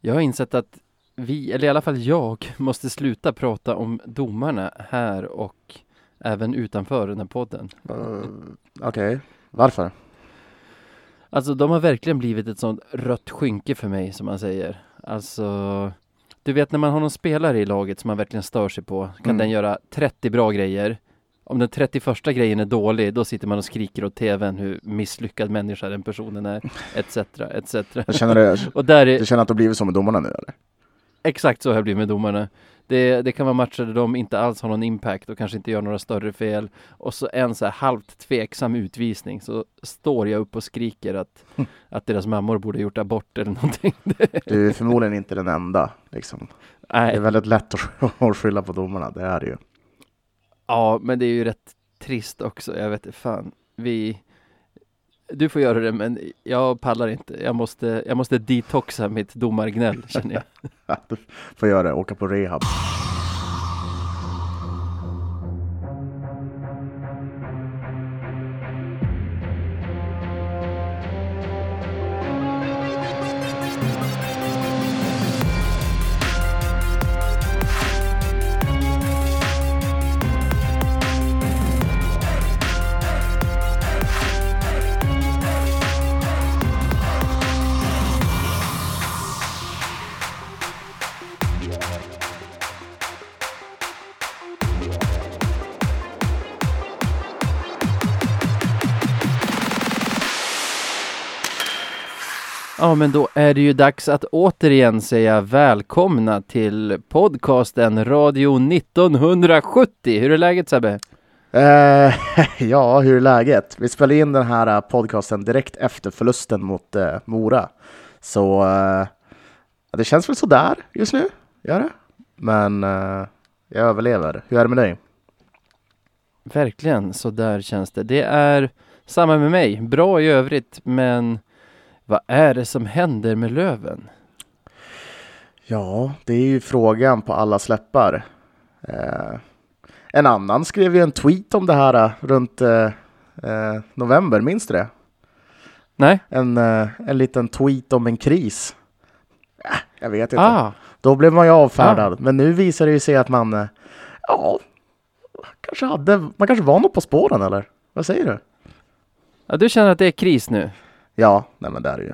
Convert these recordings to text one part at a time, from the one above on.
Jag har insett att vi, eller i alla fall jag, måste sluta prata om domarna här och även utanför den här podden. Uh, Okej, varför? Alltså de har verkligen blivit ett sånt rött skynke för mig som man säger. Alltså, du vet när man har någon spelare i laget som man verkligen stör sig på, kan Mm. den göra 30 bra grejer. Om den 31 grejen är dålig, då sitter man och skriker åt tvn hur misslyckad människa den personen är, etc, etc. Jag känner det, Och där är, du känner att det har blivit så med domarna nu eller? Exakt så har jag blivit med domarna. Det, det kan vara matcher där de inte alls har någon impact och kanske inte gör några större fel. Och så en så här halvt tveksam utvisning så står jag upp och skriker att, att deras mammor borde gjort abort eller någonting. Du är förmodligen inte den enda. Liksom. Det är väldigt lätt att att skylla på domarna, det är det ju ja men det är ju rätt trist också. Jag vet fan. Vi... Du får göra det men jag pallar inte. Jag måste, jag måste detoxa mitt domargnäll känner jag. Du får göra det, åka på rehab. Men då är det ju dags att återigen säga välkomna till podcasten Radio 1970. Hur är läget Sebbe? Eh, ja, hur är läget? Vi spelar in den här eh, podcasten direkt efter förlusten mot eh, Mora. Så eh, det känns väl sådär just nu, gör det. Men eh, jag överlever. Hur är det med dig? Verkligen, så där känns det. Det är samma med mig. Bra i övrigt, men vad är det som händer med Löven? Ja, det är ju frågan på alla släppar. Eh, en annan skrev ju en tweet om det här eh, runt eh, eh, november, minns du det? Nej? En, eh, en liten tweet om en kris. Äh, jag vet inte. Ah, Då blev man ju avfärdad. Men nu visar det ju sig att man, eh, ja, kanske hade, man kanske var något på spåren eller? Vad säger du? ja, du känner att det är kris nu? Ja, nej men det är det ju.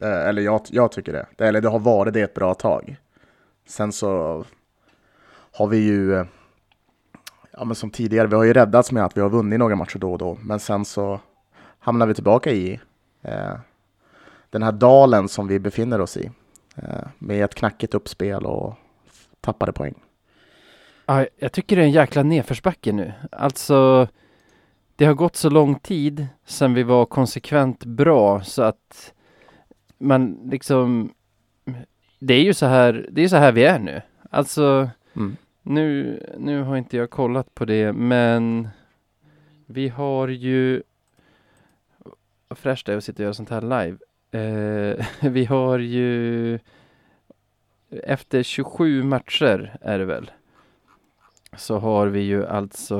Eh, Eller jag, jag tycker det. Eller det har varit det ett bra tag. Sen så har vi ju, eh, ja men som tidigare, vi har ju räddats med att vi har vunnit några matcher då och då. Men sen så hamnar vi tillbaka i eh, den här dalen som vi befinner oss i. Eh, med ett knackigt uppspel och tappade poäng. Ja, jag tycker det är en jäkla nedförsbacke nu. Alltså, det har gått så lång tid sedan vi var konsekvent bra så att man liksom det är ju så här, det är så här vi är nu. Alltså, Mm. nu, nu har inte jag kollat på det, men vi har ju vad fräscht det är att sitta och göra sånt här live. Eh, vi har ju efter 27 matcher är det väl så har vi ju alltså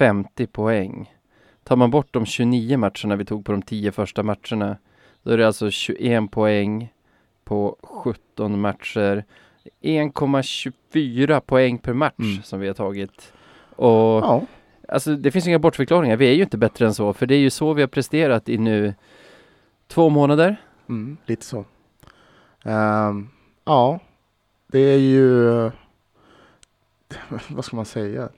50 poäng. Tar man bort de 29 matcherna vi tog på de 10 första matcherna, då är det alltså 21 poäng på 17 matcher. 1,24 poäng per match Mm. som vi har tagit. Och Ja, alltså det finns inga bortförklaringar. Vi är ju inte bättre än så, för det är ju så vi har presterat i nu två månader. mm, lite så. Ehm, ja, det är ju, vad ska man säga?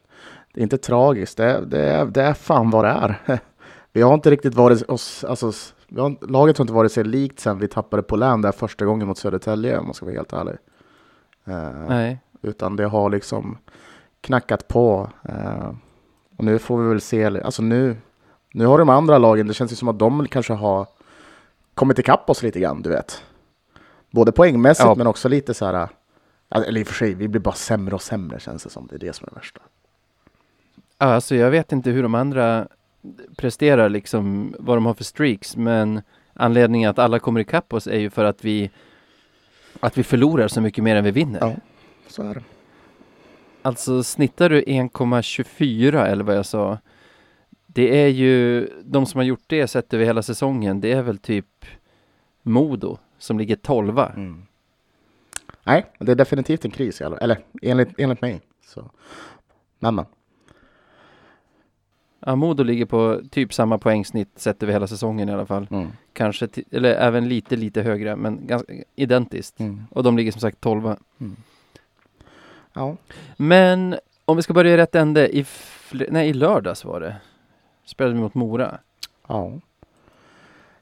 Det är inte tragiskt, det är, det är, det är fan vad det är. Vi har inte riktigt varit oss, alltså, vi har, laget har inte varit sig likt sen vi tappade på län där första gången mot Södertälje om man ska vara helt ärlig. Ehm, Nej. utan det har liksom knackat på. Eh, och nu får vi väl se, alltså nu, nu har de andra lagen, det känns ju som att de kanske har kommit ikapp oss lite grann, du vet. Både poängmässigt Ja. men också lite så här, eller i och för sig, vi blir bara sämre och sämre känns det som, det är det som är det värsta. Ja, Alltså jag vet inte hur de andra presterar liksom, vad de har för streaks, men anledningen att alla kommer ikapp oss är ju för att vi att vi förlorar så mycket mer än vi vinner. Ja. Så är det. Alltså snittar du 1,24 eller vad jag sa, det är ju, de som har gjort det sett över hela säsongen, det är väl typ Modo som ligger tolva. Mm. Nej, det är definitivt en kris, eller enligt, enligt mig. Så. Men, men. Ja, Modo ligger på typ samma poängsnitt sett över hela säsongen i alla fall. Mm. Kanske, eller även lite, lite högre, men ganska identiskt. Mm. Och de ligger som sagt 12. Ja. Men om vi ska börja i rätt ände, i, nej, i lördags var det. Spelade vi mot Mora. ja.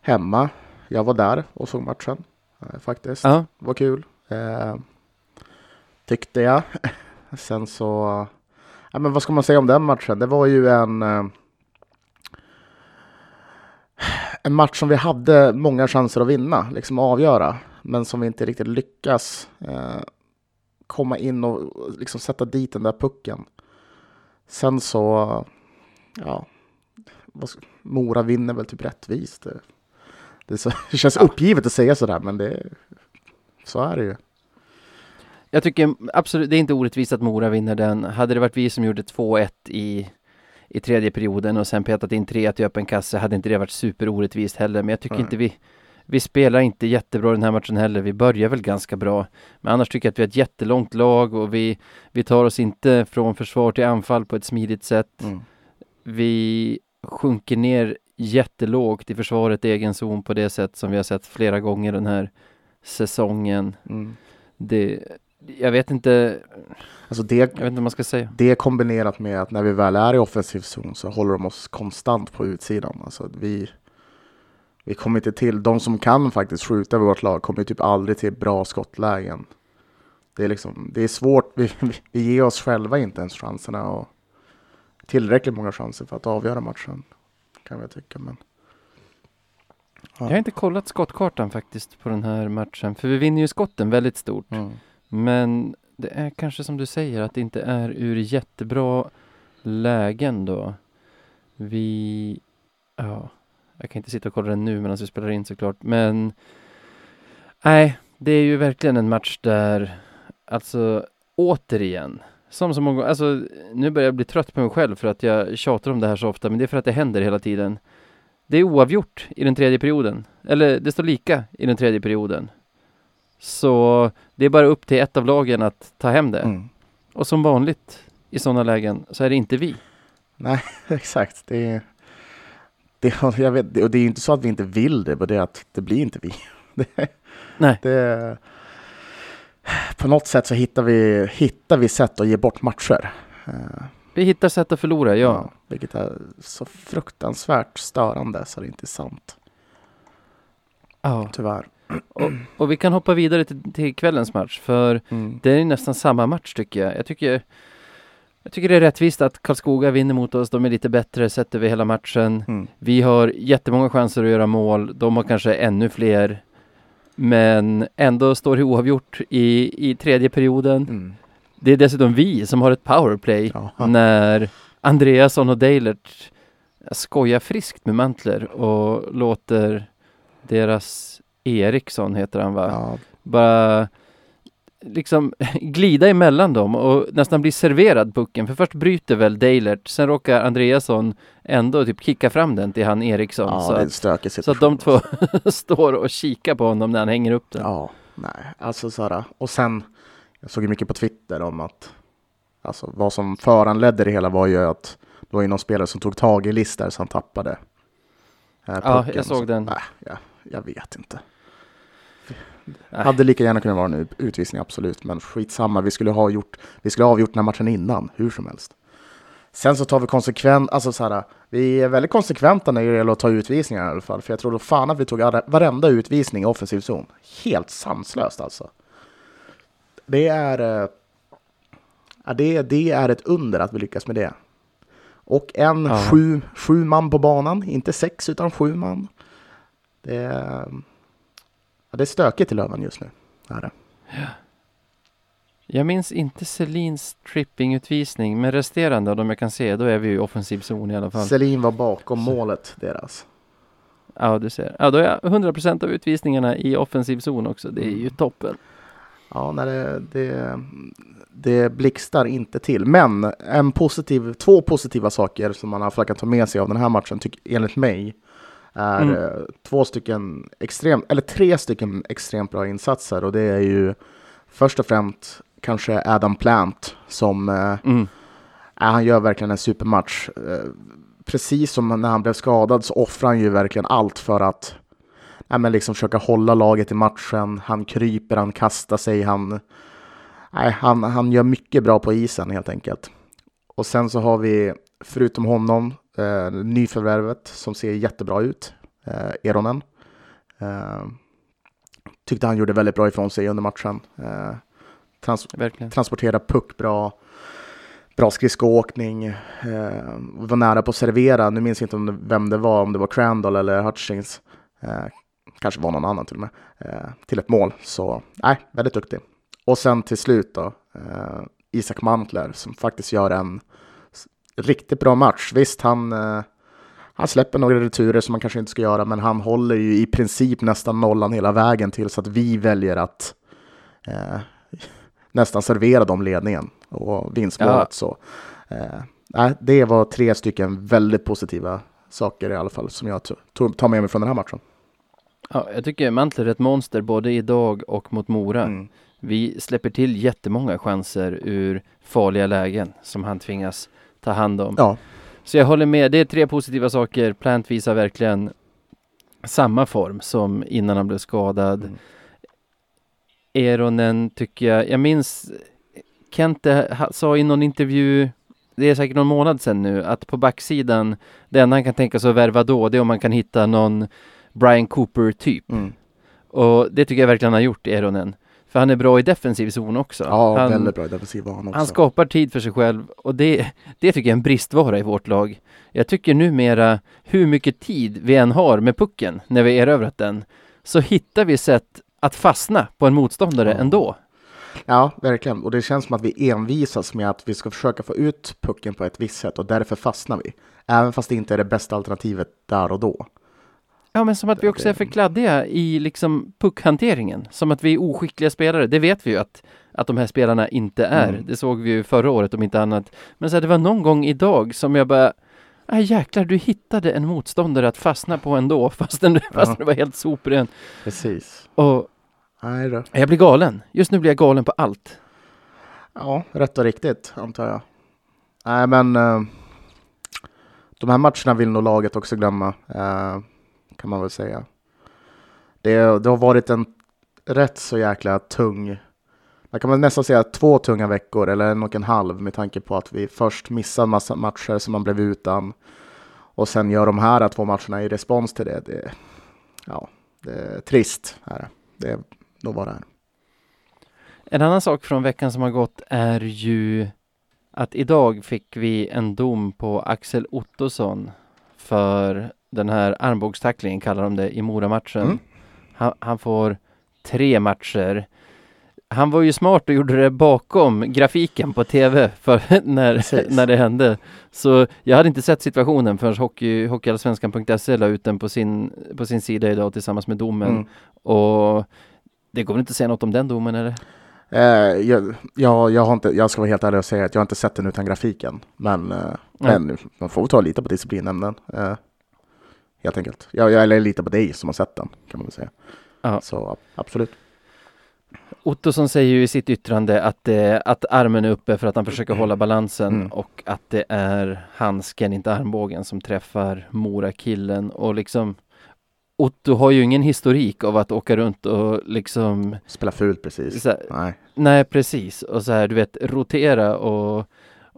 Hemma. Jag var där och såg matchen. Eh, faktiskt. Ja, var kul. Eh, tyckte jag. Sen så... Ja, men vad ska man säga om den matchen? Det var ju en... Eh, en match som vi hade många chanser att vinna, liksom avgöra. Men som vi inte riktigt lyckas eh, komma in och liksom sätta dit den där pucken. Sen så... Ja... Mora vinner väl typ rättvist. Det, det, så, det känns uppgivet att säga sådär, men det, så är det ju. Jag tycker absolut, det är inte orättvist att Mora vinner den. Hade det varit vi som gjorde 2-1 i, i tredje perioden och sen petat in 3-1 i öppen kasse hade inte det varit superorättvist heller. Men jag tycker Nej. inte vi, vi spelar inte jättebra den här matchen heller. Vi börjar väl ganska bra. Men annars tycker jag att vi har ett jättelångt lag och vi, vi tar oss inte från försvar till anfall på ett smidigt sätt. Mm. Vi sjunker ner jättelågt i försvaret i egen zon på det sätt som vi har sett flera gånger den här säsongen. Mm. Det, jag vet inte, Alltså det, jag vet inte vad man ska säga. det kombinerat med att när vi väl är i offensiv zon så håller de oss konstant på utsidan. Alltså vi, vi kommer inte till, de som kan faktiskt skjuta i vårt lag kommer typ aldrig till bra skottlägen. Det är liksom, det är svårt, vi, vi, ger oss själva inte ens chanserna och tillräckligt många chanser för att avgöra matchen. Kan jag tycka, men Jag har inte kollat skottkartan faktiskt på den här matchen, för vi vinner ju skotten väldigt stort. mm. Men det är kanske som du säger att det inte är ur jättebra lägen då. Vi, ja, jag kan inte sitta och kolla den nu medan vi spelar in såklart, men nej, det är ju verkligen en match där, alltså återigen, som så många, alltså nu börjar jag bli trött på mig själv för att jag tjatar om det här så ofta, men det är för att det händer hela tiden. Det är oavgjort i den tredje perioden, eller det står lika i den tredje perioden. Så det är bara upp till ett av lagen att ta hem det. Mm. Och som vanligt i sådana lägen så är det inte vi. Nej, exakt. Det är, det, jag vet, och det är inte så att vi inte vill det, men det är att det blir inte vi. Det, Nej. Det, på något sätt så hittar vi, hittar vi sätt att ge bort matcher. Eh, Vi hittar sätt att förlora, ja. vilket är så fruktansvärt störande så det är inte sant, ja. tyvärr. Och vi kan hoppa vidare till, till kvällens match, för Mm. det är nästan samma match tycker jag. Jag tycker, jag tycker det är rättvist att Karlskoga vinner mot oss. De är lite bättre sett över hela matchen. Mm. Vi har jättemånga chanser att göra mål. De har kanske ännu fler. Men ändå står det oavgjort i, i tredje perioden. Mm. Det är dessutom vi som har ett powerplay Ja. när Andreasson och Deilert skojar friskt med Mantler och låter deras Eriksson, heter han va? Ja, Bara liksom glida emellan dem och nästan bli serverad pucken. För först bryter väl Deilert, sen råkar Andreasson ändå typ kicka fram den till han Eriksson. ja så, att, så att de två står och kikar på honom när han hänger upp den. Ja, nej, alltså såhär. Och sen, jag såg ju mycket på Twitter om att alltså, vad som föranledde det hela var ju att det var ju någon spelare som tog tag i listor så han tappade. eh, Ja, jag såg Så- den. Nej, jag, jag vet inte. Nej. Hade lika gärna kunnat vara en ut- utvisning, absolut. Men skitsamma, vi skulle ha gjort, vi skulle ha avgjort den här matchen innan, hur som helst. Sen så tar vi konsekvent, alltså så här, vi är väldigt konsekventa när det gäller att ta utvisningar i alla fall. För jag tror då fan att vi tog varenda utvisning i offensiv zon. Helt sanslöst alltså. Det är, ja, det, det är ett under att vi lyckas med det. Och en Ja. sju, sju man på banan, inte sex utan sju man. Det är, ja, det är stökigt i Löven just nu. Är det. Jag minns inte Selins trippingutvisning, men resterande av dem jag kan se, då är vi ju i offensiv zon i alla fall. Selin var bakom målet deras. Ja, du ser. Ja, då är jag 100% av utvisningarna i offensiv zon också. Det är ju Mm. toppen. Ja, nej, det, det, det blixtar inte till. Men en positiv, två positiva saker som man i alla fall kan ta med sig av den här matchen, tyck, enligt mig, är Mm. eh, två stycken extremt, eller tre stycken extremt bra insatser och det är ju först och främst kanske Adam Plant som eh, Mm. Ja, han gör verkligen en supermatch. Eh, Precis som när han blev skadad så offrar han ju verkligen allt för att ja, men liksom försöka hålla laget i matchen. Han kryper, han kastar sig, han, nej, han, han gör mycket bra på isen helt enkelt. Och sen så har vi, förutom honom, eh, nyförvärvet som ser jättebra ut, eh, Eronen. Eh, tyckte han gjorde väldigt bra ifrån sig under matchen. Eh, trans Verkligen. transportera puck bra, bra skridskoåkning, eh, var nära på att servera. Nu minns jag inte om det, vem det var, om det var Crandall eller Hutchings. Eh, kanske var någon annan till och med, eh, till ett mål. Så nej, väldigt duktig. Och sen till slut då, eh, Isak Mantler som faktiskt gör en riktigt bra match. Visst, han, eh, han släpper några returer som man kanske inte ska göra, men han håller ju i princip nästan nollan hela vägen till så att vi väljer att eh, nästan servera dem ledningen och vinstmålet. Ja. Så, eh, det var tre stycken väldigt positiva saker i alla fall som jag tar med mig från den här matchen. Ja, jag tycker Mantler är ett monster både idag och mot Mora. Mm. Vi släpper till jättemånga chanser ur farliga lägen som han tvingas ta hand om. Ja, Så jag håller med, det är tre positiva saker. Plant visar verkligen samma form som innan han blev skadad. Mm. Eronen tycker jag, jag minns Kente ha- sa i någon intervju, det är säkert någon månad sedan nu, att på backsidan, det enda han kan tänka sig att värva då, det är om man kan hitta någon Brian Cooper-typ. mm. Och det tycker jag verkligen han har gjort, Eronen. För han är bra i defensiv zon också. ja han, väldigt bra i defensiv han också. han skapar tid för sig själv och det, det tycker jag är en bristvara i vårt lag. Jag tycker numera, hur mycket tid vi än har med pucken när vi erövrat den, så hittar vi sätt att fastna på en motståndare Ja. ändå. Ja, verkligen. Och det känns som att vi envisas med att vi ska försöka få ut pucken på ett visst sätt och därför fastnar vi. Även fast det inte är det bästa alternativet där och då. Ja, men som att vi också är för kladdiga i liksom puckhanteringen. Som att vi är oskickliga spelare. Det vet vi ju att, att de här spelarna inte är. Mm. Det såg vi ju förra året om inte annat. Men så här, det var någon gång idag som jag bara Ah, jäklar, du hittade en motståndare att fastna på ändå, fastän du, fastän du var helt sopren. Precis. Och Nej jag blir galen. Just nu blir jag galen på allt. Ja, rätt och riktigt antar jag. Nej, men eh, de här matcherna vill nog laget också glömma, eh, kan man väl säga. Det, det har varit en rätt så jäkla tung, man kan väl nästan säga två tunga veckor, eller en och en halv, med tanke på att vi först missade en massa matcher som man blev utan, och sen gör de här två matcherna i respons till det. det ja, det är trist. Här. det. det är nog vad det är. En annan sak från veckan som har gått är ju att idag fick vi en dom på Axel Ottosson för den här armbågstacklingen kallar de det i Mora-matchen. Mm. Han, han får tre matcher. Han var ju smart och gjorde det bakom grafiken på tv för när, Precis. när det hände. Så jag hade inte sett situationen förrän hockey, hockeyallsvenskan.se la ut den på sin, på sin sida idag tillsammans med domen. Mm. Och det går väl inte att säga något om den domen eller? Eh, jag, jag, jag, har inte, jag ska vara helt ärlig och säga att jag har inte sett den utan grafiken. Men, eh, men man får väl ta lite på disciplinnämnden. Eh, helt enkelt. Jag, jag eller lita på dig som har sett den, kan man väl säga. Ja. Så ab- absolut. Ottosson säger ju i sitt yttrande att, det, att armen är uppe för att han försöker hålla balansen Mm. och att det är handsken, inte armbågen, som träffar Mora-killen och liksom Otto har ju ingen historik av att åka runt och liksom Spela fult precis. här, Nej. Nej precis och så här du vet rotera och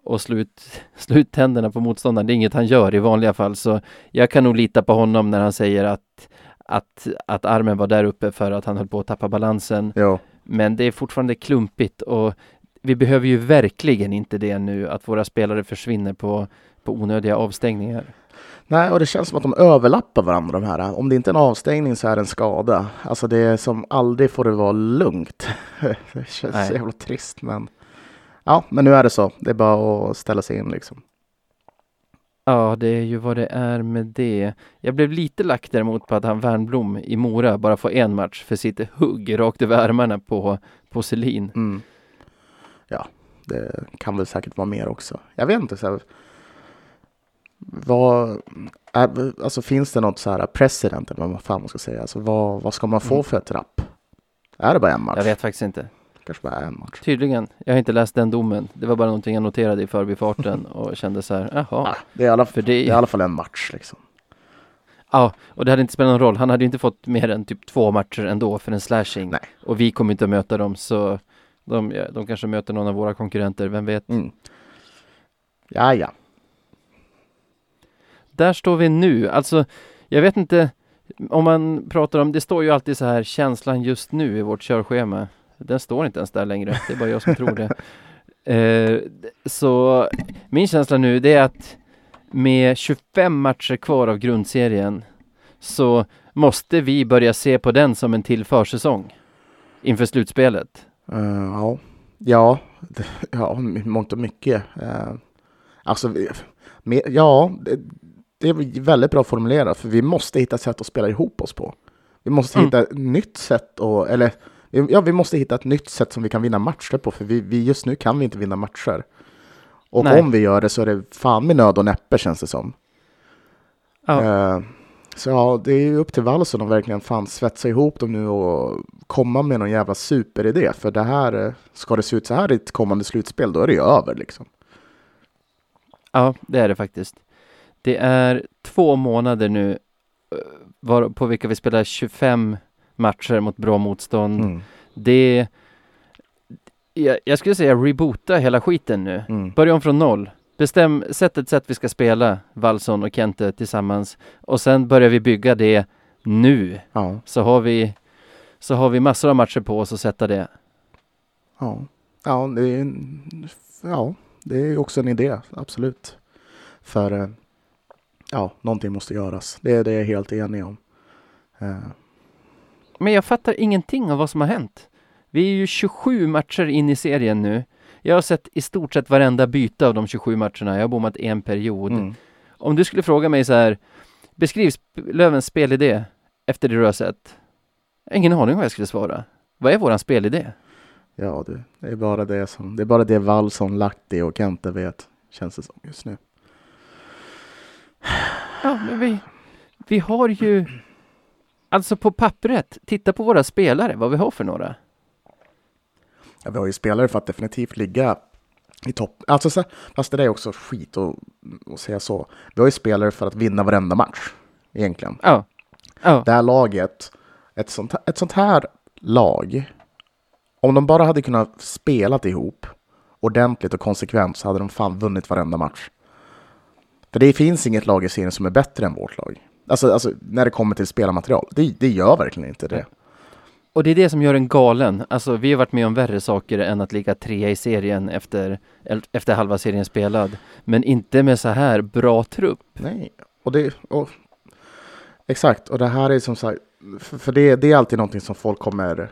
och slå ut, slå ut tänderna på motståndaren. Det är inget han gör i vanliga fall så jag kan nog lita på honom när han säger att att, att armen var där uppe för att han höll på att tappa balansen. Jo. Men det är fortfarande klumpigt och vi behöver ju verkligen inte det nu, att våra spelare försvinner på, på onödiga avstängningar. Nej, och det känns som att de överlappar varandra de här. Om det inte är en avstängning så är det en skada. Alltså det är som aldrig får det vara lugnt. det känns Nej. så jävla trist men ja, men nu är det så. Det är bara att ställa sig in liksom. Ja, det är ju vad det är med det. Jag blev lite lack däremot på att han Wernbloom i Mora bara får en match för sitt hugg rakt över armarna på, på Selin. Mm. Ja, det kan väl säkert vara mer också. Jag vet inte. Så här, vad, är, alltså finns det något så här president eller vad fan man ska säga? Alltså vad, vad ska man få Mm. för ett rapp? Är det bara en match? Jag vet faktiskt inte. Kanske bara en match. Tydligen. Jag har inte läst den domen. Det var bara någonting jag noterade i förbifarten och kände så här, jaha. Ah, det, är alla, För det är i det, alla fall en match liksom. ja, och det hade inte spelat någon roll. Han hade ju inte fått mer än typ två matcher ändå för en slashing. Nej. Och vi kommer inte att möta dem så de, ja, de kanske möter någon av våra konkurrenter, vem vet. Mm. Ja, ja. Där står vi nu. Alltså, jag vet inte om man pratar om, det står ju alltid så här känslan just nu i vårt körschema. Den står inte ens där längre. Det är bara jag som tror det. Eh, så min känsla nu det är att med 25 matcher kvar av grundserien så måste vi börja se på den som en till försäsong inför slutspelet. Eh, ja, ja, ja, mångt och mycket. Uh, alltså, med, ja, det, det är väldigt bra formulerat, för vi måste hitta sätt att spela ihop oss på. Vi måste Mm. hitta ett nytt sätt, och, eller ja, vi måste hitta ett nytt sätt som vi kan vinna matcher på, för vi, vi just nu kan vi inte vinna matcher. Och Nej. om vi gör det så är det fan med nöd och näppe känns det som. Ja. Eh, så ja, det är ju upp till Wallson att verkligen fan svetsa ihop dem nu och komma med någon jävla superidé. För det här, eh, ska det se ut så här i ett kommande slutspel, då är det ju över liksom. Ja, det är det faktiskt. Det är två månader nu eh, var, på vilka vi spelar 25 matcher mot bra motstånd. Mm. Det jag, jag skulle säga reboota hela skiten nu. Mm. Börja om från noll. Bestäm, sätt ett sätt vi ska spela, Wallson och Kente tillsammans. Och sen börjar vi bygga det nu. Ja, Så har vi, så har vi massor av matcher på oss att sätta det. ja, ja, det är, en- ja, det är också en idé, absolut. För eh, ja, någonting måste göras. Det är det jag är helt enig om. Eh, Men jag fattar ingenting av vad som har hänt. Vi är ju 27 matcher in i serien nu. Jag har sett i stort sett varenda byte av de 27 matcherna. Jag har bommat en period. mm. Om du skulle fråga mig så här, beskriv sp- Lövens spelidé efter det du har sett. Ingen aning vad jag skulle svara. Vad är våran spelidé? Ja, det, det är bara det som, det är bara det Wallson, Lahti och Kente vet, känns det som just nu. Ja, men vi, vi har ju, alltså på pappret, titta på våra spelare, vad vi har för några. Ja, vi har ju spelare för att definitivt ligga i topp. Alltså, så, fast det där är också skit att, att säga så. Vi har ju spelare för att vinna varenda match, egentligen. Ja, ja, Det här laget, ett sånt, ett sånt här lag, om de bara hade kunnat spela ihop ordentligt och konsekvent så hade de fan vunnit varenda match. För det finns inget lag i serien som är bättre än vårt lag. Alltså, alltså när det kommer till spelarmaterial. Det, det gör verkligen inte det. och det är det som gör en galen. Alltså vi har varit med om värre saker än att ligga trea i serien efter, efter halva serien spelad. Men inte med så här bra trupp. Nej, och det... Och, exakt, och det här är som sagt... För för det, det är alltid någonting som folk kommer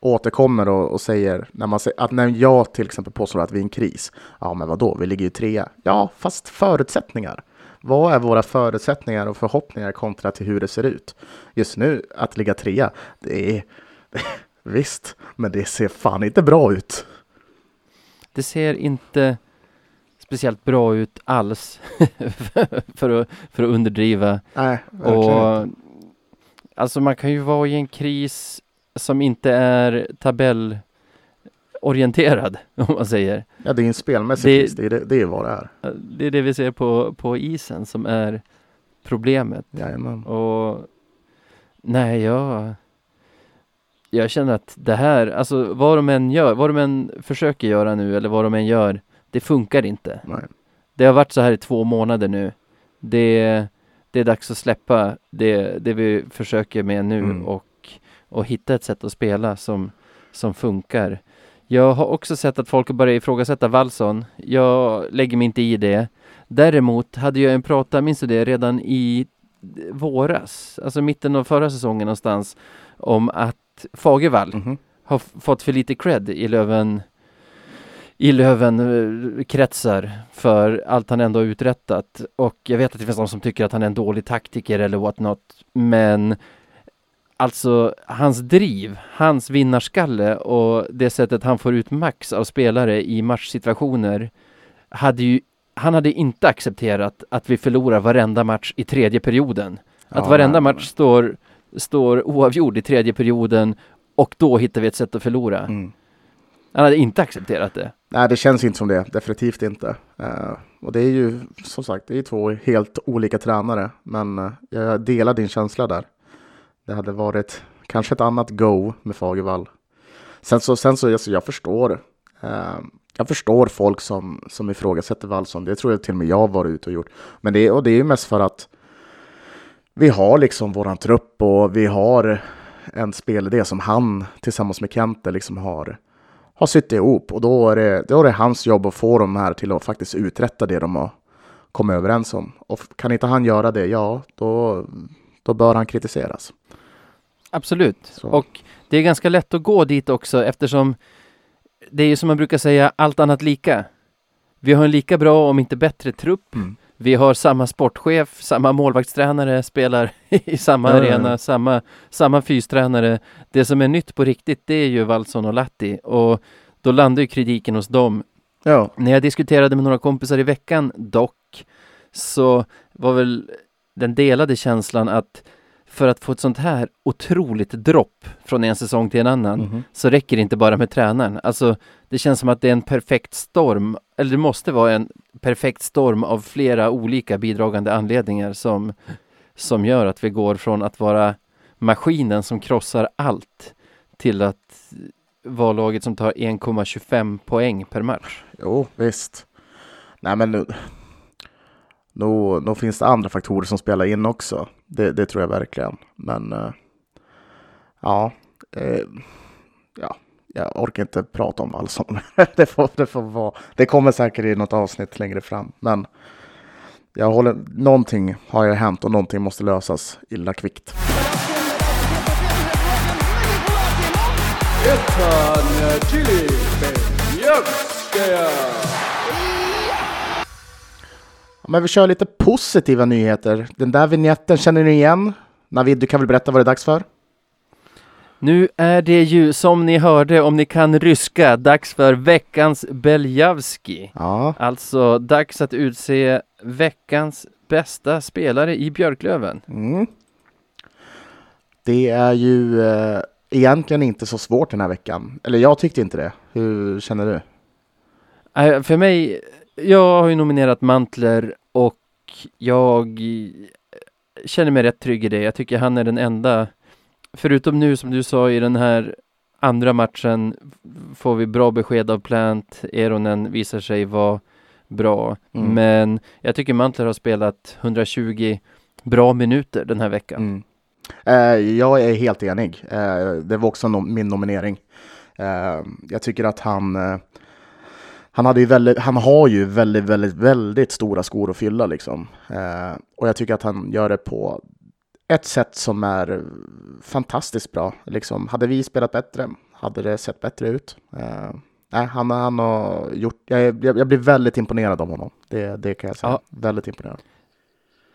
återkommer och, och säger, när, man säger att när jag till exempel påstår att vi är i en kris. Ja, men vad då? Vi ligger ju trea. Ja, fast förutsättningar. Vad är våra förutsättningar och förhoppningar kontra till hur det ser ut? Just nu, att ligga trea, det är... Visst, men det ser fan inte bra ut. Det ser inte speciellt bra ut alls för, att, för att underdriva. Nej, verkligen inte. Och alltså man kan ju vara i en kris som inte är tabellorienterad, om man säger. Ja, det är en spelmässig det- kris, det är, det, det är vad det är. Det är det vi ser på, på isen som är problemet. Jajamän. Och nej, jag, jag känner att det här, alltså vad de än gör, vad de än försöker göra nu eller vad de än gör, det funkar inte. Nej. Det har varit så här i två månader nu. Det, det är dags att släppa det, det vi försöker med nu Mm. och, och hitta ett sätt att spela som, som funkar. Jag har också sett att folk börjar ifrågasätta Wallson. Jag lägger mig inte i det. Däremot hade jag en prata, minns du det, redan i våras, alltså mitten av förra säsongen någonstans, om att Fagervall Mhm. har f- fått för lite cred i Löven i Löven-kretsar för allt han ändå har uträttat. Och jag vet att det finns de som tycker att han är en dålig taktiker eller what not. Men alltså hans driv, hans vinnarskalle och det sättet han får ut max av spelare i matchsituationer hade ju han hade inte accepterat att vi förlorar varenda match i tredje perioden. Att Ja, varenda match står, står oavgjord i tredje perioden och då hittar vi ett sätt att förlora. Mm. Han hade inte accepterat det. Nej, det känns inte som det. Definitivt inte. Eh, och det är ju som sagt, det är två helt olika tränare. Men eh, jag delar din känsla där. Det hade varit kanske ett annat go med Fagervall. Sen så, sen så alltså, jag förstår. Eh, jag förstår folk som, som ifrågasätter Wallson. Det tror jag till och med jag varit ute och gjort. Men det, och det är ju mest för att vi har liksom våran trupp och vi har en spelidé som han tillsammans med Kente liksom har har sytt ihop och då är, det, då är det hans jobb att få de här till att faktiskt uträtta det de har kommit överens om. Och kan inte han göra det, ja, då, då bör han kritiseras. Absolut. Så. Och det är ganska lätt att gå dit också eftersom det är ju som man brukar säga, allt annat lika. Vi har en lika bra, om inte bättre, trupp. Mm. Vi har samma sportchef, samma målvaktstränare, spelar i samma ja. arena, samma, samma fystränare. Det som är nytt på riktigt, det är ju Wallson och Latti. Och då landar ju kritiken hos dem. Ja, När jag diskuterade med några kompisar i veckan dock, så var väl den delade känslan att för att få ett sånt här otroligt dropp från en säsong till en annan Mhm. så räcker det inte bara med tränaren. Alltså, det känns som att det är en perfekt storm, eller det måste vara en perfekt storm av flera olika bidragande anledningar som, som gör att vi går från att vara maskinen som krossar allt till att vara laget som tar 1,25 poäng per match. jo, visst. Nej, men nu, nu, nu finns det andra faktorer som spelar in också. Det, det tror jag verkligen. Men eh, ja, eh, ja, jag orkar inte prata om Wallson. det, får, det får vara. Det kommer säkert i något avsnitt längre fram, men jag håller, någonting har ju hänt och någonting måste lösas illa kvickt. Ettan eh, Chili Benjövskaja. Men vi kör lite positiva nyheter. Den där vignetten känner ni igen? Navid, du kan väl berätta vad det är dags för? Nu är det ju som ni hörde, om ni kan ryska, dags för veckans Beljavski. Ja, Alltså dags att utse veckans bästa spelare i Björklöven. mm. Det är ju eh, egentligen inte så svårt den här veckan. Eller jag tyckte inte det. Hur känner du? Äh, För mig, jag har ju nominerat Mantler och jag känner mig rätt trygg i det. Jag tycker han är den enda, förutom nu som du sa i den här andra matchen får vi bra besked av Plant. Eronen visar sig vara bra. Mm. Men jag tycker Mantler har spelat 120 bra minuter den här veckan. Mm. Eh, jag är helt enig. Eh, det var också min nominering. Eh, jag tycker att han, eh, han, hade ju väldigt, han har ju väldigt, väldigt, väldigt stora skor att fylla liksom. Eh, och jag tycker att han gör det på ett sätt som är fantastiskt bra. Liksom, hade vi spelat bättre hade det sett bättre ut. Eh, nej, han, han har gjort, jag, jag, jag blir väldigt imponerad av honom. Det, det kan jag säga. Ja. Väldigt imponerad.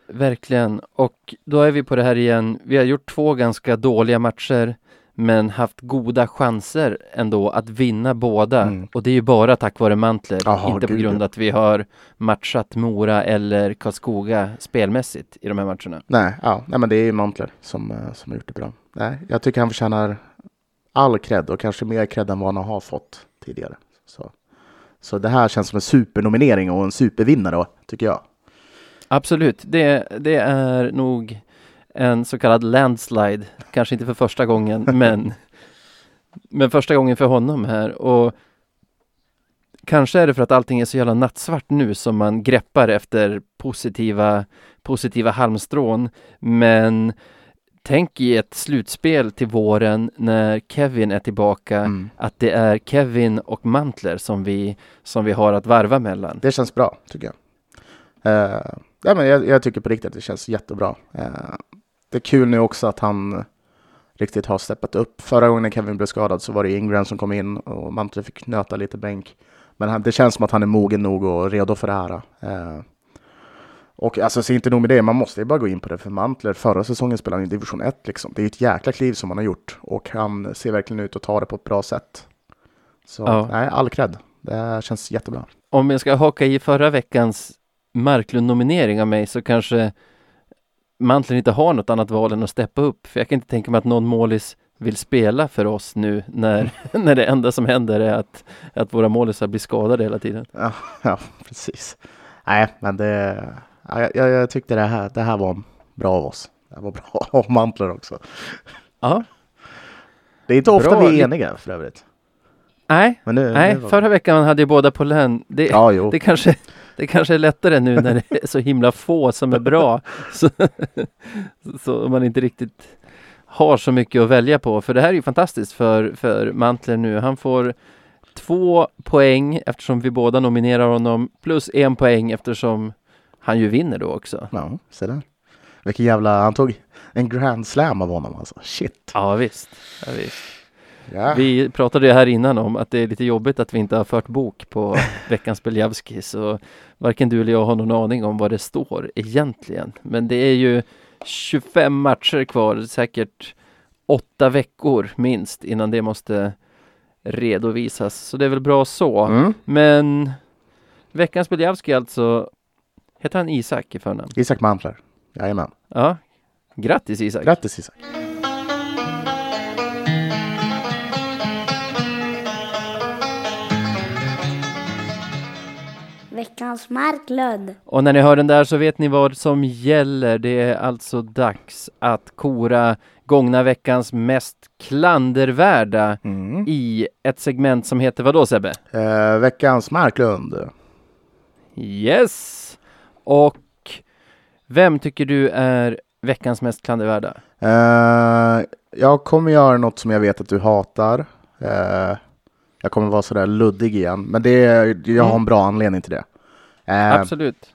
Verkligen. Och då är vi på det här igen. Vi har gjort två ganska dåliga matcher men haft goda chanser ändå att vinna båda. Mm. Och det är ju bara tack vare Mantler, Jaha, inte på grund ja. att vi har matchat Mora eller Karlskoga spelmässigt i de här matcherna. Nej, ja, nej men det är ju Mantler som, eh, som har gjort det bra. Nej, jag tycker han förtjänar all cred och kanske mer cred än vad han har fått tidigare. Så, så det här känns som en supernominering och en supervinnare, tycker jag. Absolut, det, det är nog en så kallad landslide. Kanske inte för första gången, men, men första gången för honom här. Och kanske är det för att allting är så jävla nattsvart nu som man greppar efter positiva, positiva halmstrån. Men tänk i ett slutspel till våren när Kevin är tillbaka, Mm. att det är Kevin och Mantler som vi, som vi har att varva mellan. Det känns bra, tycker jag. Eh, ja, men jag, jag tycker på riktigt att det känns jättebra. Eh, det är kul nu också att han riktigt har steppat upp. Förra gången när Kevin blev skadad så var det Ingram som kom in och Mantler fick nöta lite bänk. Men han, det känns som att han är mogen nog och redo för det här. Eh, och alltså, så inte nog med det, man måste ju bara gå in på det för Mantler. Förra säsongen spelade han i division 1 liksom. Det är ett jäkla kliv som han har gjort och han ser verkligen ut att ta det på ett bra sätt. Så Ja. nej, all cred. Det känns jättebra. om jag ska haka i förra veckans Marklund-nominering av mig så kanske Mantlen inte har något annat val än att steppa upp. För jag kan inte tänka mig att någon målis vill spela för oss nu när, när det enda som händer är att, att våra målisar blir skadade hela tiden. Ja, ja precis. Nej, men det... Ja, jag, jag tyckte det här, det här var bra av oss. Det var bra av Mantler också. Ja, Det är inte ofta Bra, vi är eniga för övrigt. nej, Men nu, nej, nu var- förra veckan hade ju båda på län. Det, Ja, jo. det, kanske, det kanske är lättare nu när det är så himla få som är bra. Så, så man inte riktigt har så mycket att välja på. För det här är ju fantastiskt för, för Mantler nu. Han får två poäng eftersom vi båda nominerar honom plus en poäng eftersom han ju vinner då också. Ja, se där. Vilken jävla... Han tog en grand slam av honom alltså. Shit. Ja visst. Ja, visst. Ja. Vi pratade ju här innan om att det är lite jobbigt att vi inte har fört bok på veckans Beljavski så varken du eller jag har någon aning om vad det står egentligen. Men det är ju 25 matcher kvar, säkert åtta veckor minst innan det måste redovisas. Så det är väl bra så. Mm. Men veckans Beljavski alltså, heter han Isak i förnamn? Isak Mantler. Jajamän. Ja, grattis Isak! Grattis Isak. Veckans Marklund. Och när ni hör den där så vet ni vad som gäller. Det är alltså dags att kora gångna veckans mest klandervärda Mm. i ett segment som heter vad då Sebbe? Eh, veckans Marklund. Yes! Och vem tycker du är veckans mest klandervärda? Eh, jag kommer göra något som jag vet att du hatar. Eh, jag kommer vara sådär luddig igen. Men det jag har en bra anledning till det. Eh, Absolut.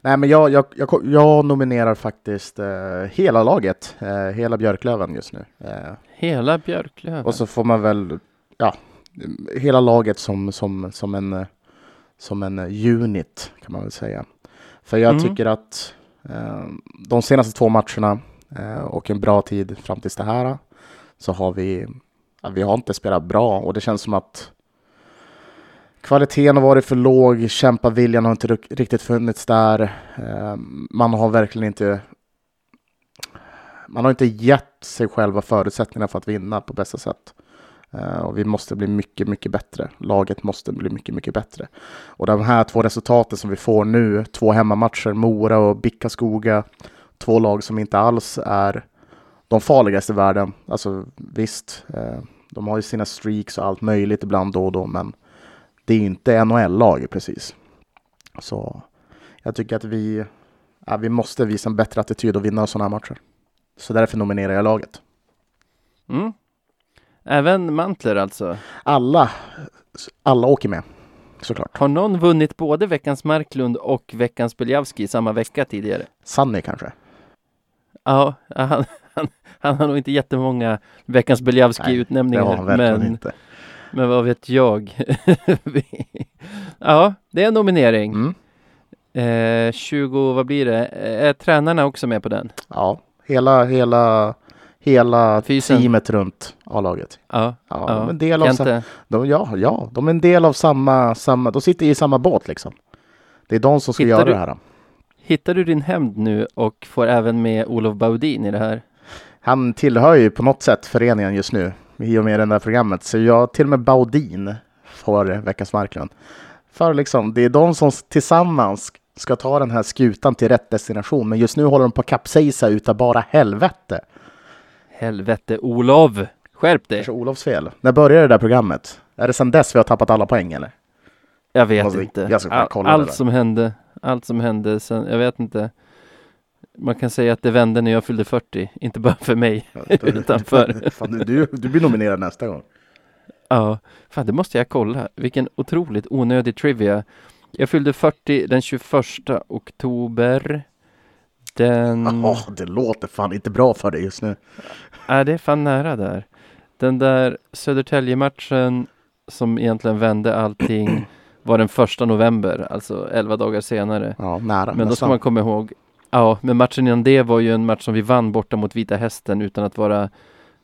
nej, men jag, jag, jag, jag nominerar faktiskt eh, hela laget. Eh, hela Björklöven just nu. Eh, Hela Björklöven. och så får man väl, ja, hela laget som, som, som, en, som en unit kan man väl säga. För jag Mm. tycker att eh, de senaste två matcherna och en bra tid fram tills det här så har vi, ja, vi har inte spelat bra och det känns som att kvaliteten har varit för låg, kämpaviljan har inte riktigt funnits där. Ehm, man har verkligen inte man har inte gett sig själva förutsättningarna för att vinna på bästa sätt. Ehm, och vi måste bli mycket, mycket bättre. Laget måste bli mycket, mycket bättre. Och de här två resultaten som vi får nu, två hemmamatcher, Mora och Bickaskoga, två lag som inte alls är de farligaste i världen. Alltså visst, ehm, de har ju sina streaks och allt möjligt ibland då och då, men det är inte NHL-lag precis. Så jag tycker att vi, ja, vi måste visa en bättre attityd och vinna sådana här matcher. Så därför nominerar jag laget. Mm. Även Mantler alltså. Alla, alla åker med, såklart. Har någon vunnit både veckans Marklund och veckans Beljavski samma vecka tidigare? Sunny kanske? Ja, han, han, han har nog inte jättemånga veckans Nej, Det har han verkligen Men, inte. Men vad vet jag? Ja, det är en nominering. Mm. Eh, 20, vad blir det? Är tränarna också med på den? Ja, hela, hela, hela Fysen. teamet runt A-laget. Ja, Ja, ja. de är en del av, sa- de, ja, ja, de är en del av samma, samma, de sitter i samma båt liksom. Det är de som ska Hittar göra du- det här. Hittar du din hämnd nu och får även med Olof Baudin i det här? Han tillhör ju på något sätt föreningen just nu i och med det där programmet. Så jag, till och med Baudin får veckans Marklund. För liksom, det är de som tillsammans ska ta den här skutan till rätt destination. Men just nu håller de på att kapsejsa utav bara helvete. Helvete Olof! Skärp dig! Kanske Olofs fel. När började det där programmet? Är det sedan dess vi har tappat alla poäng eller? Jag vet vi- inte. jag All, allt som hände, allt som hände sen, jag vet inte. Man kan säga att det vände när jag fyllde 40, inte bara för mig. Utanför. Fan, du, du, blir nominerad nästa gång. Ja, fan det måste jag kolla. Vilken otroligt onödig trivia. Jag fyllde 40 den 21 oktober. Den... Jaha, det låter fan inte bra för dig just nu. Ja, det är fan nära där. Den där Södertälje-matchen som egentligen vände allting var den första november, alltså 11 dagar senare. Ja, nära. Men då ska man komma ihåg, ja, men matchen innan det var ju en match som vi vann borta mot Vita Hästen utan att vara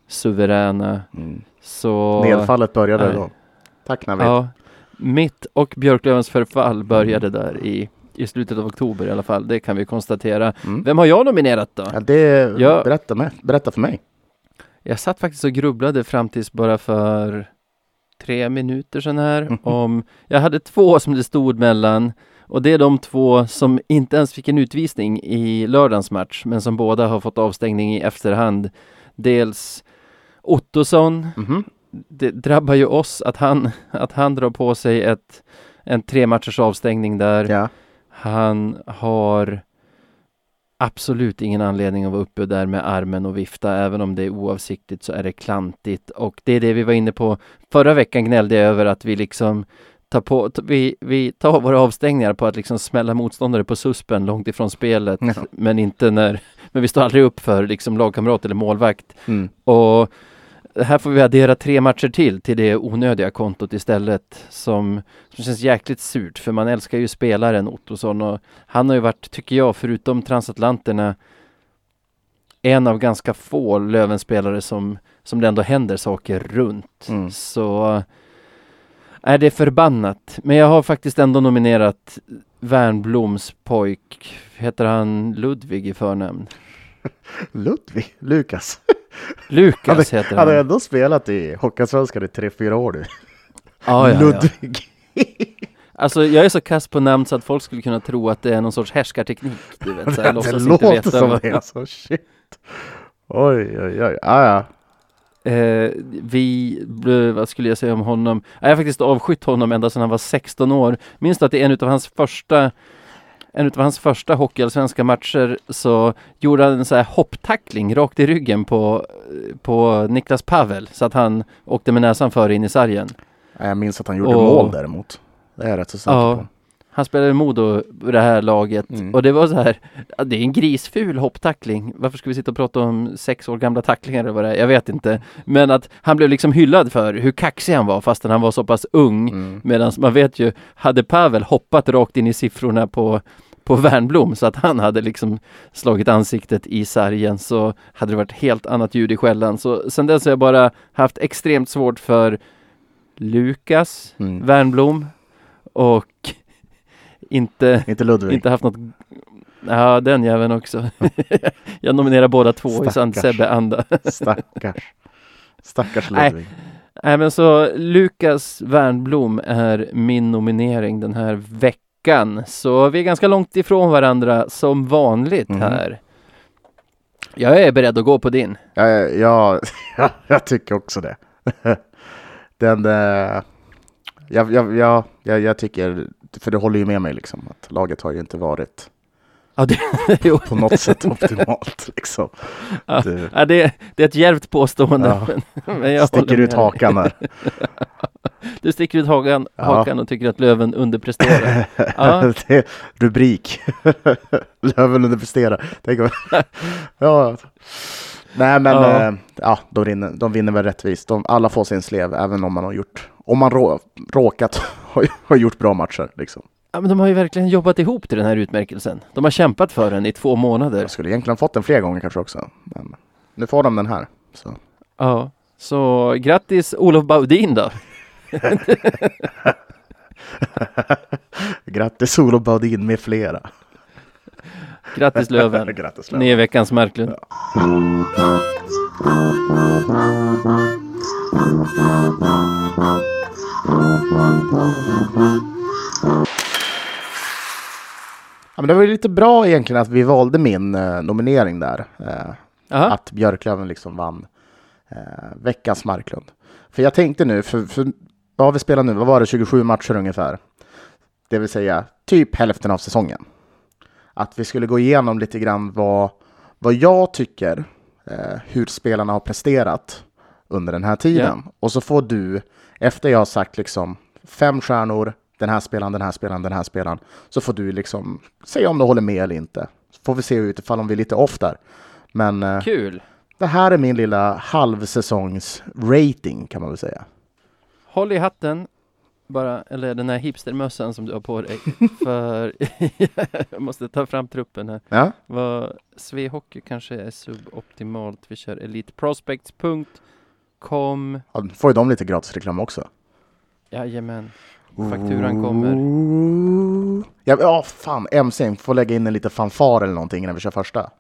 suveräna. Mm. Så... Nedfallet började Nej. då. Tack Navid. Ja, Mitt och Björklövens förfall började där i, i slutet av oktober i alla fall. Det kan vi konstatera. Mm. Vem har jag nominerat då? Ja, det, Ja. berätta, med, berätta för mig. Jag satt faktiskt och grubblade fram tills bara för tre minuter sedan här Mhm. om Jag hade två som det stod mellan och det är de två som inte ens fick en utvisning i lördagens match men som båda har fått avstängning i efterhand. Dels Ottosson, Mhm. det drabbar ju oss att han, att han drar på sig ett, en tre matchers avstängning där. Ja. Han har absolut ingen anledning att vara uppe där med armen och vifta. Även om det är oavsiktligt så är det klantigt. Och det är det vi var inne på. Förra veckan gnällde jag över att vi liksom tar på, vi, vi tar våra avstängningar på att liksom smälla motståndare på suspen långt ifrån spelet. Ja. Men inte när, men vi står aldrig upp för liksom lagkamrat eller målvakt. Mm. Och här får vi addera tre matcher till till det onödiga kontot istället som, som känns jäkligt surt för man älskar ju spelaren Ottosson och han har ju varit, tycker jag, förutom transatlanterna en av ganska få Löven-spelare som, som det ändå händer saker runt. Mm. Så är det förbannat. Men jag har faktiskt ändå nominerat Värnbloms pojk, heter han Ludvig i förnamn? Ludvig, Lukas. Lukas heter Han har han. ändå spelat i Hockeyallsvenskan i tre, fyra år nu. Ja, ja, ja. Ludvig. Alltså jag är så kass på namn så att folk skulle kunna tro att det är någon sorts härskarteknik. Du vet, så här, det låter som det alltså, shit. Oj, oj, oj. Ah, ja. Eh, vi, bl- vad skulle jag säga om honom? Jag har faktiskt avskytt honom ända sedan han var 16 år. Minns du att det är en av hans första en av hans första hockeyallsvenska matcher så gjorde han en så här hopptackling rakt i ryggen på, på Niklas Pavel så att han åkte med näsan före in i sargen. Ja, Jag minns att han gjorde Och- mål däremot. Det är jag rätt så säker Ja. på. Han spelade i Modo det här laget Mm. och det var så här, det är en grisful hopptackling. Varför ska vi sitta och prata om sex år gamla tacklingar eller vad det är? Jag vet inte. Men att han blev liksom hyllad för hur kaxig han var fastän han var så pass ung. Mm. Medan man vet ju, hade Pavel hoppat rakt in i siffrorna på på Värnblom så att han hade liksom slagit ansiktet i sargen så hade det varit helt annat ljud i skällan. Så sen dess har jag bara haft extremt svårt för Lukas Mm. Värnblom och inte, Inte Ludvig. inte haft något Ja, den jäveln också. jag nominerar båda två i sann Stackars. Sebbe-anda. Stackars. Stackars Nej. Ludvig. Nej men så Lukas Wernblom är min nominering den här veckan. Så vi är ganska långt ifrån varandra som vanligt Mhm. här. Jag är beredd att gå på din. Ja, ja, ja, jag tycker också det. Den, eh, jag, jag, jag, jag, jag tycker, för du håller ju med mig liksom, att laget har ju inte varit Ja, det, på något sätt optimalt. Liksom. Ja. Du ja, det, det är ett djärvt påstående. Ja. Men, jag sticker ut hakan där. Du sticker ut hakan, hakan och tycker att Löven underpresterar. Ja. det rubrik. Löven underpresterar. Tänk om... ja. Nej men Ja. ja, ja de, vinner, de vinner väl rättvist. De, alla får sin slev även om man har gjort, om man rå, råkat ha, ha gjort bra matcher. Liksom. ja, men de har ju verkligen jobbat ihop till den här utmärkelsen. De har kämpat för den i två månader. Jag skulle egentligen fått den fler gånger kanske också. Men nu får de den här. Så. Ja, så grattis Olof Baudin då. Grattis Olof Baudin med flera. Grattis Löven. Grattis Ni Löven. är veckans Marklund. Ja, men det var ju lite bra egentligen att vi valde min eh, nominering där. Eh, Aha. att Björklöven liksom vann eh, veckans Marklund. För jag tänkte nu, för, för vad har vi spelat nu? Vad var det? 27 matcher ungefär. Det vill säga typ hälften av säsongen. Att vi skulle gå igenom lite grann vad, vad jag tycker eh, hur spelarna har presterat under den här tiden. Och så får du, efter jag har sagt liksom fem stjärnor, den här spelaren, den här spelaren, den här spelaren, så får du liksom säga om du håller med eller inte. Så får vi se utifall om vi är lite off där. Men eh, Kul. det här är min lilla halvsäsongs rating kan man väl säga. Håll i hatten. Bara, eller den här hipstermössan som du har på dig. För jag måste ta fram truppen här. Ja, Vad, Svehockey kanske är suboptimalt. Vi kör eliteprospects.com. ja får ju de lite gratis reklam också. Jajamän. Fakturan kommer. Ja, ja, fan. MC får lägga in en liten fanfar eller någonting innan vi kör första.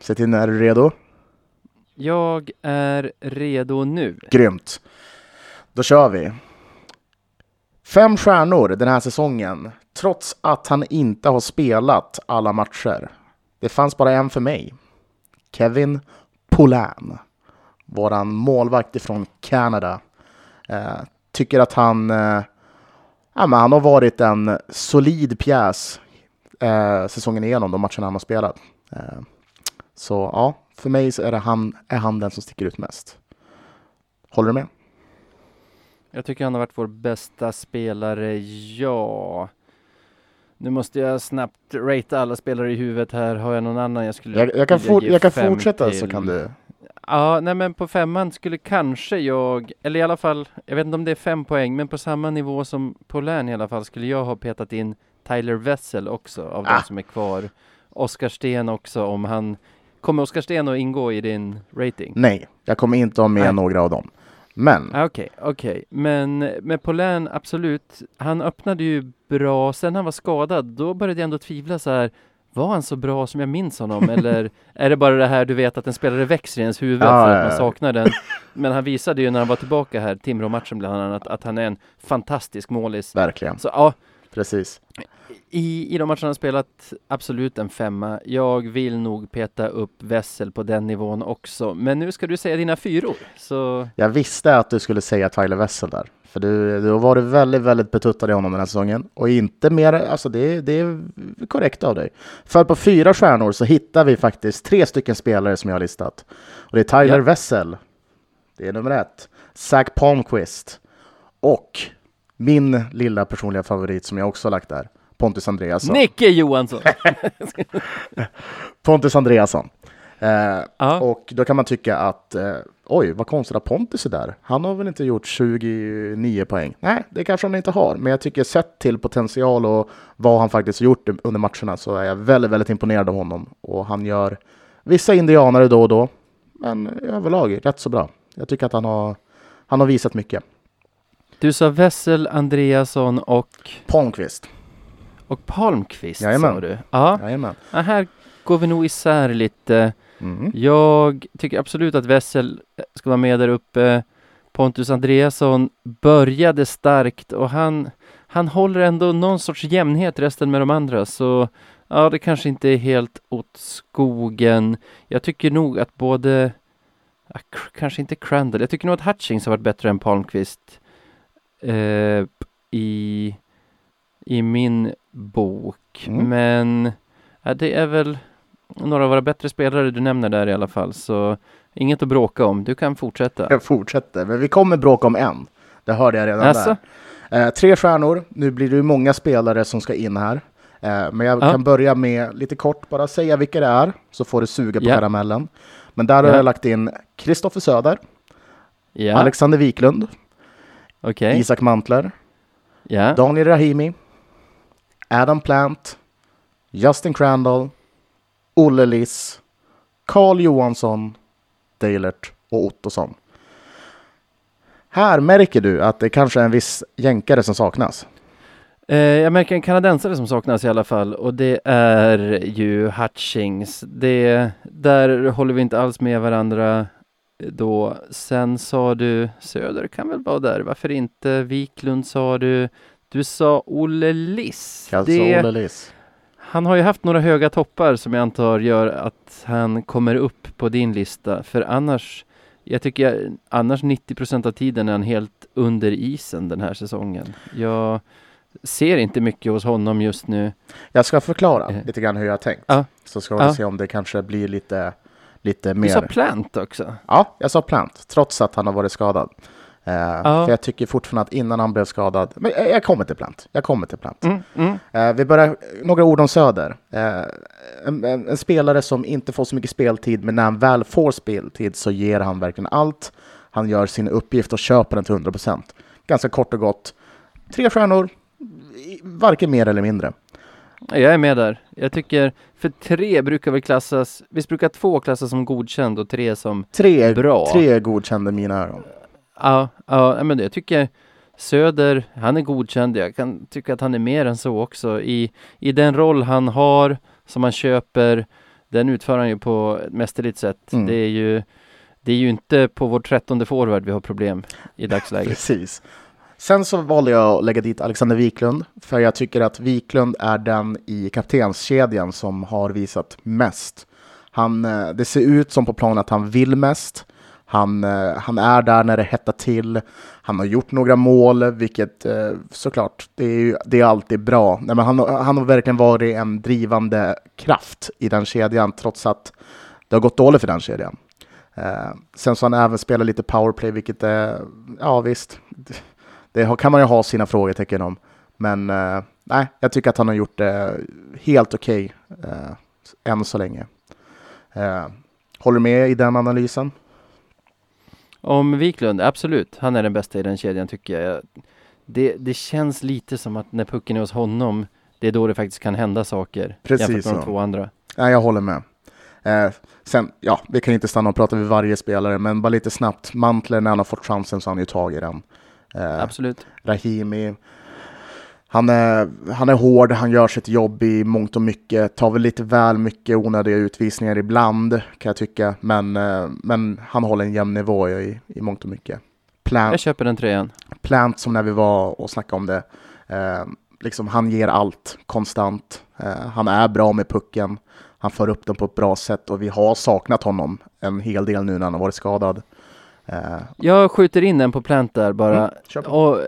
Se till när du är redo. Jag är redo nu. Grymt. Då kör vi. Fem stjärnor den här säsongen, trots att han inte har spelat alla matcher. Det fanns bara en för mig. Kevin Poulin, våran målvakt ifrån Kanada. Eh, tycker att han, eh, ja, men han har varit en solid pjäs eh, säsongen igenom, de matcherna han har spelat. Eh, så ja, för mig så är, det han, är han den som sticker ut mest. Håller du med? Jag tycker han har varit vår bästa spelare, ja. Nu måste jag snabbt ratea alla spelare i huvudet här. Har jag någon annan jag skulle Jag, jag kan, for, jag kan fortsätta till? så kan du. Ja, nej men på femman skulle kanske jag, eller i alla fall, jag vet inte om det är fem poäng, men på samma nivå som på län i alla fall skulle jag ha petat in Tyler Wessel också av Ah. de som är kvar. Oskar Sten också om han, kommer Oskar Sten att ingå i din rating? Nej, jag kommer inte ha med Nej. några av dem. Men Ah, Okej, okej. Men med Paulin, absolut. Han öppnade ju bra. Sen han var skadad, då började jag ändå tvivla så här. Var han så bra som jag minns honom? Eller är det bara det här du vet att en spelare växer i ens huvud Ja, för att man saknar den? Men han visade ju när han var tillbaka här, Timrå-matchen bland annat, att han är en fantastisk målis. verkligen, Så ja, precis. i, i de matcherna han spelat, absolut en femma. Jag vill nog peta upp Wessel på den nivån också. Men nu ska du säga dina fyror. Så Jag visste att du skulle säga Tyler Wessel där. För du, du har varit väldigt, väldigt betuttad i honom den här säsongen. Och inte mer, alltså det, det är korrekt av dig. För på fyra stjärnor så hittar vi faktiskt tre stycken spelare som jag har listat. Och det är Tyler Ja. Wessel. Det är nummer ett. Zach Palmqvist. Och min lilla personliga favorit som jag också har lagt där. Pontus Andreasson. Nicke Johansson! Pontus Andreasson. Eh. Och då kan man tycka att eh, oj, vad konstigt att Pontus är där. Han har väl inte gjort 29 poäng? Nej, det kanske han inte har. Men jag tycker sett till potential och vad han faktiskt har gjort under matcherna så är jag väldigt, väldigt imponerad av honom. Och han gör vissa indianare då och då, men överlag rätt så bra. Jag tycker att han har, han har visat mycket. Du sa Wessel, Andreasson och, Palmqvist, och Palmqvist Jajamän. sa du? Ja, jajamän. ja, här går vi nog isär lite. Mm. Jag tycker absolut att Wessel ska vara med där uppe. Pontus Andreasson började starkt och han, han håller ändå någon sorts jämnhet resten med de andra. Så ja, det kanske inte är helt åt skogen. Jag tycker nog att både, ja, kanske inte Crandall, jag tycker nog att Hutchings har varit bättre än Palmqvist eh, i, i min bok. Mm. Men ja, det är väl några av våra bättre spelare du nämner där i alla fall. Så inget att bråka om. Du kan fortsätta. Jag fortsätter, men vi kommer bråka om en. Det hörde jag redan Alltså? där. Eh, tre stjärnor. Nu blir det ju många spelare som ska in här. Eh, men jag Ja. kan börja med lite kort bara säga vilka det är, så får du suga på Ja. karamellen. Men där har Ja. jag lagt in Kristoffer Söder, Ja, Alexander Wiklund, okej. Isak Mantler, Ja, Daniel Rahimi, Adam Plant, Justin Crandall, Olle Liss, Carl Johansson, Deilert och Ottosson. Här märker du att det kanske är en viss jänkare som saknas. eh, jag märker en kanadensare som saknas i alla fall och det är ju Hutchings. Det, där håller vi inte alls med varandra då. Sen sa du Söder kan väl vara där, varför inte? Wiklund sa du. Du sa Olle Liss. Alltså Det- Olle Liss. Han har ju haft några höga toppar som jag antar gör att han kommer upp på din lista. För annars, jag tycker jag, annars 90 av tiden är han helt under isen den här säsongen. Jag ser inte mycket hos honom just nu. Jag ska förklara Eh. lite grann hur jag har tänkt. Ja. Så ska vi Ja. se om det kanske blir lite, lite Du sa mer. Plant också. Ja, jag sa Plant, trots att han har varit skadad. Eh, Ja. För jag tycker fortfarande att innan han blev skadad, men jag jag kommer till Plant. Jag kommer till Plant. Mm, mm. Eh, vi börjar, några ord om Söder. Eh, en, en, en spelare som inte får så mycket speltid, men när han väl får speltid så ger han verkligen allt. Han gör sin uppgift och köper den till 100%. Ganska kort och gott. Tre stjärnor, varken mer eller mindre. Jag är med där. Jag tycker, för tre brukar väl klassas, visst brukar två klassas som godkänd och tre som Tre, Bra. tre godkända i mina ögon. Ja, ja, men jag tycker Söder, han är godkänd. Jag kan tycka att han är mer än så också. I, i den roll han har, som han köper, den utför han ju på ett mästerligt sätt. Mm. Det är ju det är ju inte på vår trettonde forward vi har problem i dagsläget. Precis. Sen så valde jag att lägga dit Alexander Wiklund, för jag tycker att Wiklund är den i kaptenskedjan som har visat mest. Han, eh, det ser ut som på planen att han vill mest. Han, eh, han är där när det hettar till. Han har gjort några mål, vilket eh, såklart, det är, ju, det är alltid bra. Nej, men han, han har verkligen varit en drivande kraft i den kedjan, trots att det har gått dåligt för den kedjan. Sen så har han även spelat lite powerplay, vilket är, ja visst, det, kan man ju ha sina frågetecken om. Men eh, nej, jag tycker att han har gjort det helt okej okay, eh, än så länge. Eh, håller du med i den analysen? Om Wiklund, absolut. Han är den bästa i den kedjan tycker jag. Det, det känns lite som att när pucken är hos honom, det är då det faktiskt kan hända saker. Precis jämfört med så. de två andra. Nej, jag håller med. Eh, sen, ja, vi kan inte stanna och prata vid varje spelare, men bara lite snabbt. Mantler, när han har fått chansen så har han ju tagit den. Eh, Absolut. Rahimi, han är, han är hård, han gör sitt jobb i mångt och mycket, tar väl lite väl mycket onödiga utvisningar ibland kan jag tycka, men, eh, men han håller en jämn nivå i, i mångt och mycket. Plant, Jag köper den trean. Plant som när vi var och snackade om det, eh, liksom han ger allt konstant. Eh, han är bra med pucken, han för upp den på ett bra sätt och vi har saknat honom en hel del nu när han har varit skadad. Eh, Jag skjuter in en på plant där bara. Mm,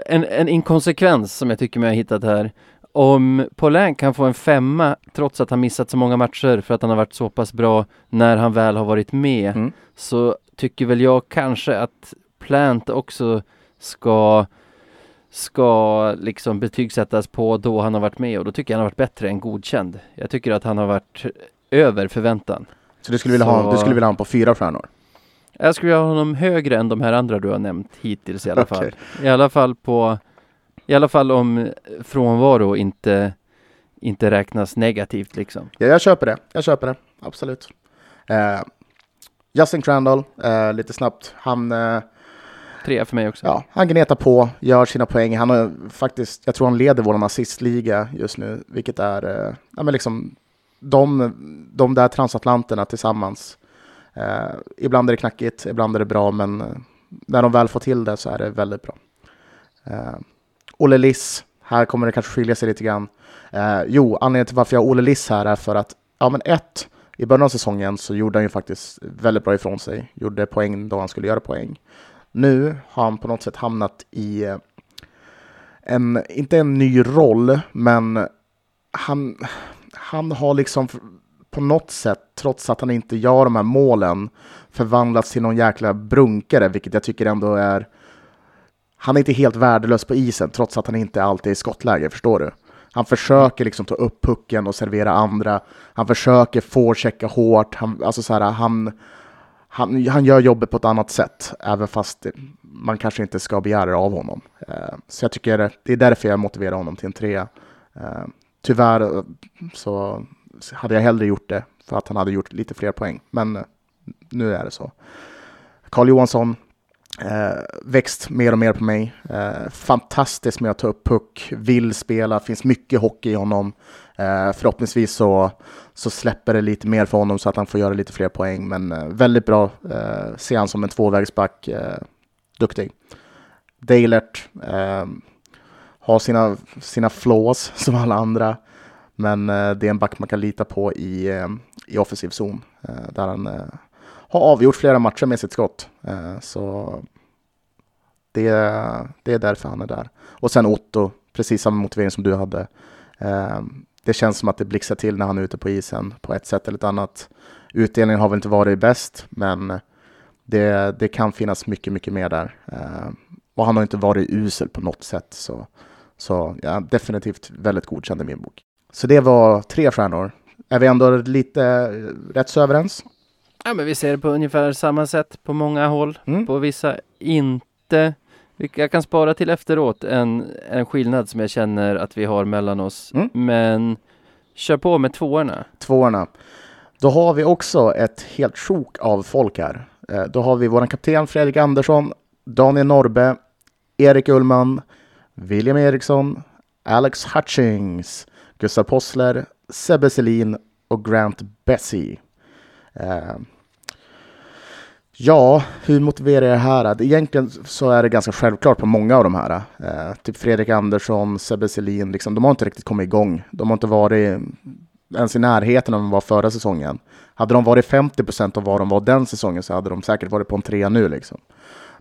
en, en inkonsekvens som jag tycker mig ha hittat här. Om Paulin kan få en femma trots att han missat så många matcher för att han har varit så pass bra när han väl har varit med Mm. så tycker väl jag kanske att Plant också ska ska liksom betygsättas på då han har varit med och då tycker jag han har varit bättre än godkänd. Jag tycker att han har varit över förväntan. så du skulle, vilja ha, så- du skulle vilja ha honom på fyra stjärnor? Jag skulle vilja ha honom högre än de här andra du har nämnt hittills i alla fall. Okej. I alla fall på I alla fall om frånvaro inte inte räknas negativt liksom. Ja, jag köper det. Jag köper det. Absolut. Eh, Justin Crandall, eh, lite snabbt. Han, eh, Tre för mig också. ja, han gnetar på, gör sina poäng. Han har faktiskt, jag tror han leder vår assistliga just nu, vilket är, eh, ja, men liksom, de, de där transatlanterna tillsammans. Eh, ibland är det knackigt, ibland är det bra, men eh, när de väl får till det så är det väldigt bra. Eh, Olle Liss, här kommer det kanske skilja sig lite grann. Eh, jo, anledningen till varför jag har Olle Liss här är för att, ja men ett, i början av säsongen så gjorde han ju faktiskt väldigt bra ifrån sig. Gjorde poäng då han skulle göra poäng. Nu har han på något sätt hamnat i eh, en, inte en ny roll, men han, han har liksom på något sätt, trots att han inte gör de här målen, förvandlats till någon jäkla brunkare, vilket jag tycker ändå är... Han är inte helt värdelös på isen, trots att han inte alltid är i skottläge, förstår du? Han försöker liksom ta upp pucken och servera andra. Han försöker forechecka hårt. Han, alltså så här, han, han, han gör jobbet på ett annat sätt, även fast man kanske inte ska begära det av honom. Eh, så jag tycker det, är därför jag motiverar honom till en trea. Eh, tyvärr eh, så hade jag hellre gjort det för att han hade gjort lite fler poäng, men eh, nu är det så. Carl Johansson, eh, växt mer och mer på mig. Eh, fantastisk med att ta upp puck, vill spela, finns mycket hockey i honom. Eh, förhoppningsvis så, så släpper det lite mer för honom så att han får göra lite fler poäng, men eh, väldigt bra. Eh, ser han som en tvåvägsback, eh, duktig. Deilert, eh, har sina, sina flaws som alla andra, men eh, det är en back man kan lita på i, eh, i offensiv zon, eh, där han eh, har avgjort flera matcher med sitt skott. Eh, så det, det är därför han är där. Och sen Otto, precis samma motivering som du hade. Eh, det känns som att det blixtrar till när han är ute på isen på ett sätt eller ett annat. Utdelningen har väl inte varit bäst, men det, det kan finnas mycket, mycket mer där. Eh, och han har inte varit usel på något sätt. Så, så ja, definitivt väldigt godkänd i min bok. Så det var tre stjärnor. Är vi ändå lite rätt så överens? Ja men vi ser det på ungefär samma sätt på många håll. Mm. På vissa inte. Jag kan spara till efteråt en, en skillnad som jag känner att vi har mellan oss. Mm. Men kör på med tvåorna. Tvåorna. Då har vi också ett helt sjok av folk här. Eh, Då har vi vår kapten Fredrik Andersson, Daniel Norbe, Erik Ullman, William Eriksson, Alex Hutchings, Gustav Possler, Sebbe Selin och Grant Bessie. Eh, ja, hur motiverar jag det här? Egentligen så är det ganska självklart på många av de här. Eh, typ Fredrik Andersson, Sebbe Selin, liksom, de har inte riktigt kommit igång. De har inte varit ens i närheten av vad de var förra säsongen. Hade de varit 50 procent av vad de var den säsongen så hade de säkert varit på en trea nu. Liksom.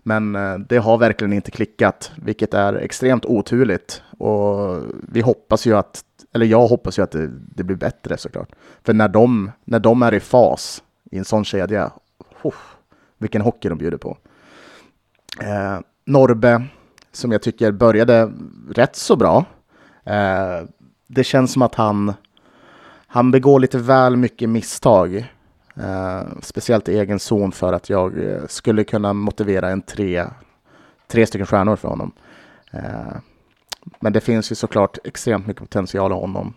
Men eh, det har verkligen inte klickat, vilket är extremt oturligt. Och vi hoppas ju att, eller jag hoppas ju att det, det blir bättre såklart. För när de, när de är i fas i en sån kedja, oh, vilken hockey de bjuder på. Eh, Norbe, som jag tycker började rätt så bra. Eh, det känns som att han, han begår lite väl mycket misstag. Eh, speciellt i egen zon för att jag eh, skulle kunna motivera en tre, tre stycken stjärnor för honom. Eh, men det finns ju såklart extremt mycket potential i honom.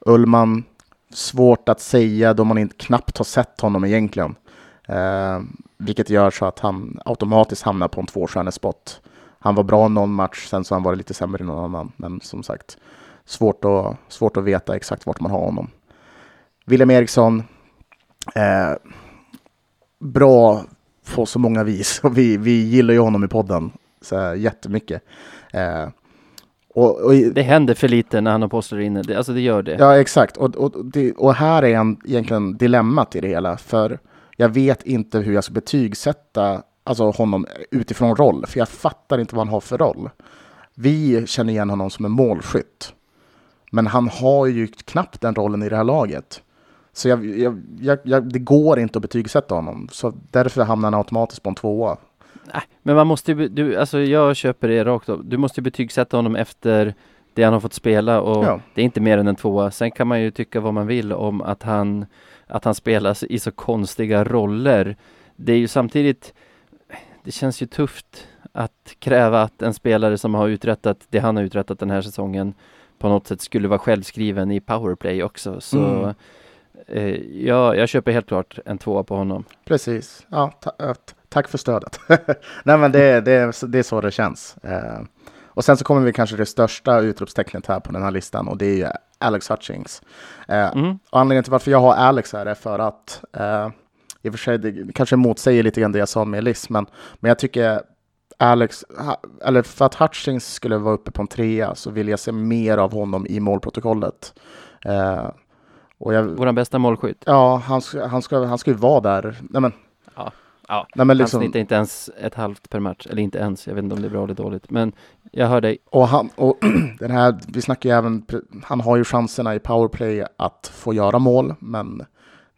Ullman, svårt att säga då man inte knappt har sett honom egentligen. Eh, vilket gör så att han automatiskt hamnar på en tvåstjärnespott. Han var bra någon match, sen så har han varit lite sämre i någon annan. Men som sagt, svårt att, svårt att veta exakt vart man har honom. William Eriksson, eh, bra på så många vis. Och vi, vi gillar ju honom i podden så jättemycket. Eh, och, och, det händer för lite när han har postrar inne, det, alltså det gör det. Ja, exakt. Och, och, det, och här är en, egentligen dilemmat i det hela. För jag vet inte hur jag ska betygsätta alltså honom utifrån roll, för jag fattar inte vad han har för roll. Vi känner igen honom som en målskytt, men han har ju knappt den rollen i det här laget. Så jag, jag, jag, det går inte att betygsätta honom, så därför hamnar han automatiskt på en tvåa. Nej, men man måste ju, du, alltså jag köper det rakt av. Du måste ju betygsätta honom efter det han har fått spela och ja. det är inte mer än en tvåa. Sen kan man ju tycka vad man vill om att han, att han spelas i så konstiga roller. Det är ju samtidigt, det känns ju tufft att kräva att en spelare som har uträttat det han har uträttat den här säsongen på något sätt skulle vara självskriven i powerplay också. Så mm. eh, ja, jag köper helt klart en tvåa på honom. Precis. Ja, tack för stödet. Nej, men det, det, det är så det känns. Eh, och sen så kommer vi kanske det största utropstecknet här på den här listan och det är ju Alex Hutchings. Eh, mm. anledningen till varför jag har Alex här är för att eh, i och för sig, det kanske motsäger lite grann det jag sa med Liz, men, men jag tycker Alex, eller för att Hutchings skulle vara uppe på en trea så vill jag se mer av honom i målprotokollet. Eh, och jag, Vår bästa målskytt. Ja, han, han, ska, han ska ju vara där. Nej, men, ja. Nej, men liksom, han snittar inte ens ett halvt per match, eller inte ens, jag vet inte om det är bra eller dåligt, men jag hör dig. Och han, och den här, vi snackar ju även, han har ju chanserna i powerplay att få göra mål, men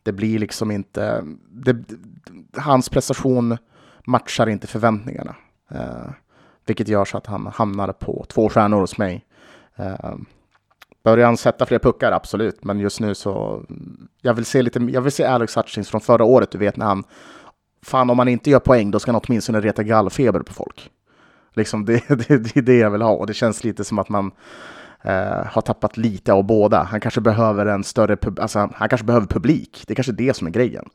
det blir liksom inte, det, hans prestation matchar inte förväntningarna. Eh, vilket gör så att han hamnar på två stjärnor hos mig. Eh, Börjar han sätta fler puckar? Absolut, men just nu så... Jag vill se, lite, jag vill se Alex Hutchins från förra året, du vet när han fan om man inte gör poäng, då ska han åtminstone reta gallfeber på folk. Liksom det, det, det är det jag vill ha och det känns lite som att man eh, har tappat lite av båda. Han kanske behöver en större, pub alltså, han kanske behöver publik. Det är kanske är det som är grejen.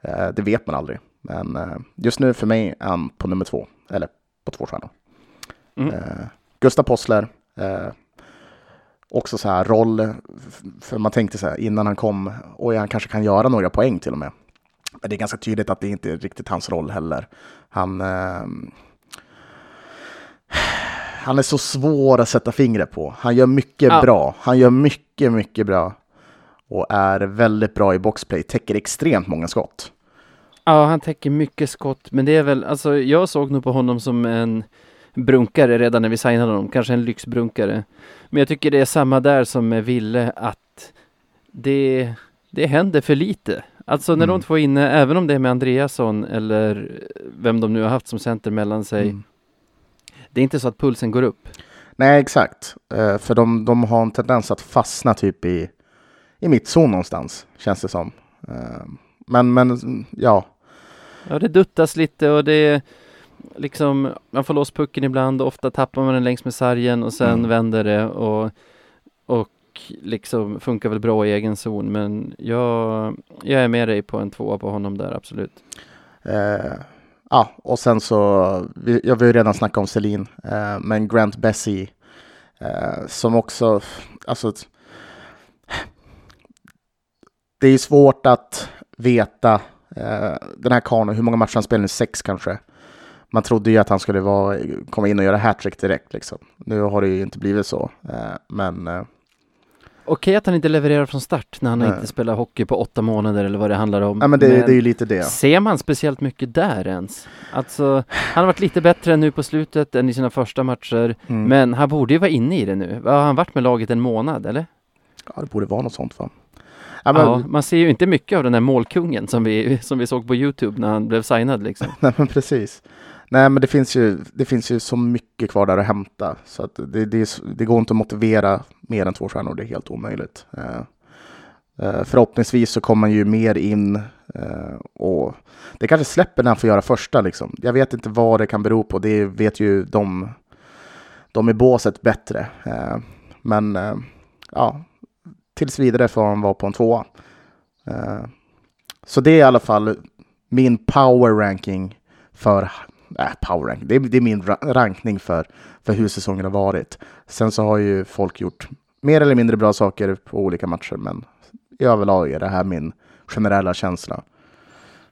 Eh, det vet man aldrig. Men eh, just nu för mig är han på nummer två, eller på två stjärnor. Mm. Eh, Gustav Possler, eh, också så här roll, för man tänkte så här innan han kom, och han kanske kan göra några poäng till och med. Men det är ganska tydligt att det inte är riktigt hans roll heller. Han, eh, han är så svår att sätta fingret på. Han gör mycket ja. bra. Han gör mycket, mycket bra. Och är väldigt bra i boxplay. Täcker extremt många skott. Ja, han täcker mycket skott. Men det är väl, alltså jag såg nog på honom som en brunkare redan när vi signade honom. Kanske en lyxbrunkare. Men jag tycker det är samma där som med Ville, att det, det händer för lite. Alltså när mm. de två är inne, även om det är med Andreasson eller vem de nu har haft som center mellan sig. Mm. Det är inte så att pulsen går upp. Nej, exakt. Uh, för de, de har en tendens att fastna typ i, i mittzon någonstans, känns det som. Uh, men, men ja. Ja, det duttas lite och det liksom, man får loss pucken ibland och ofta tappar man den längs med sargen och sen mm. vänder det och, och liksom funkar väl bra i egen zon, men jag, jag är med dig på en tvåa på honom där, absolut. Eh, ja, och sen så, vi, jag har ju redan snackat om Selin. eh, men Grant Bessie eh, som också, alltså det är svårt att veta eh, den här karln, hur många matcher han spelar nu, sex kanske. Man trodde ju att han skulle vara, komma in och göra hattrick direkt liksom. Nu har det ju inte blivit så, eh, men eh, Okej att han inte levererar från start när han Nej. inte spelar hockey på åtta månader eller vad det handlar om. ja, men det, det är ju lite det. Ser man speciellt mycket där ens? Alltså, han har varit lite bättre nu på slutet än i sina första matcher, Mm. men han borde ju vara inne i det nu. Har han varit med laget en månad, eller? Ja, det borde vara något sånt va? Ja, men, Ja, man ser ju inte mycket av den där målkungen som vi, som vi såg på Youtube när han blev signad liksom. Nej, men precis. Nej, men det finns ju, det finns ju så mycket kvar där att hämta. Så att det, det, är det går inte att motivera mer än två stjärnor. Det är helt omöjligt. Eh, eh, förhoppningsvis så kommer man ju mer in eh, och det kanske släpper när han får göra första. Liksom. Jag vet inte vad det kan bero på. Det vet ju de, de i båset bättre. Eh, men eh, ja, tills vidare får han vara på en tvåa. Eh, så det är i alla fall min power ranking för äh, power ranking. Det, är, det är min ra- rankning för, för hur säsongen har varit. Sen så har ju folk gjort mer eller mindre bra saker på olika matcher, men i överlag är det här min generella känsla.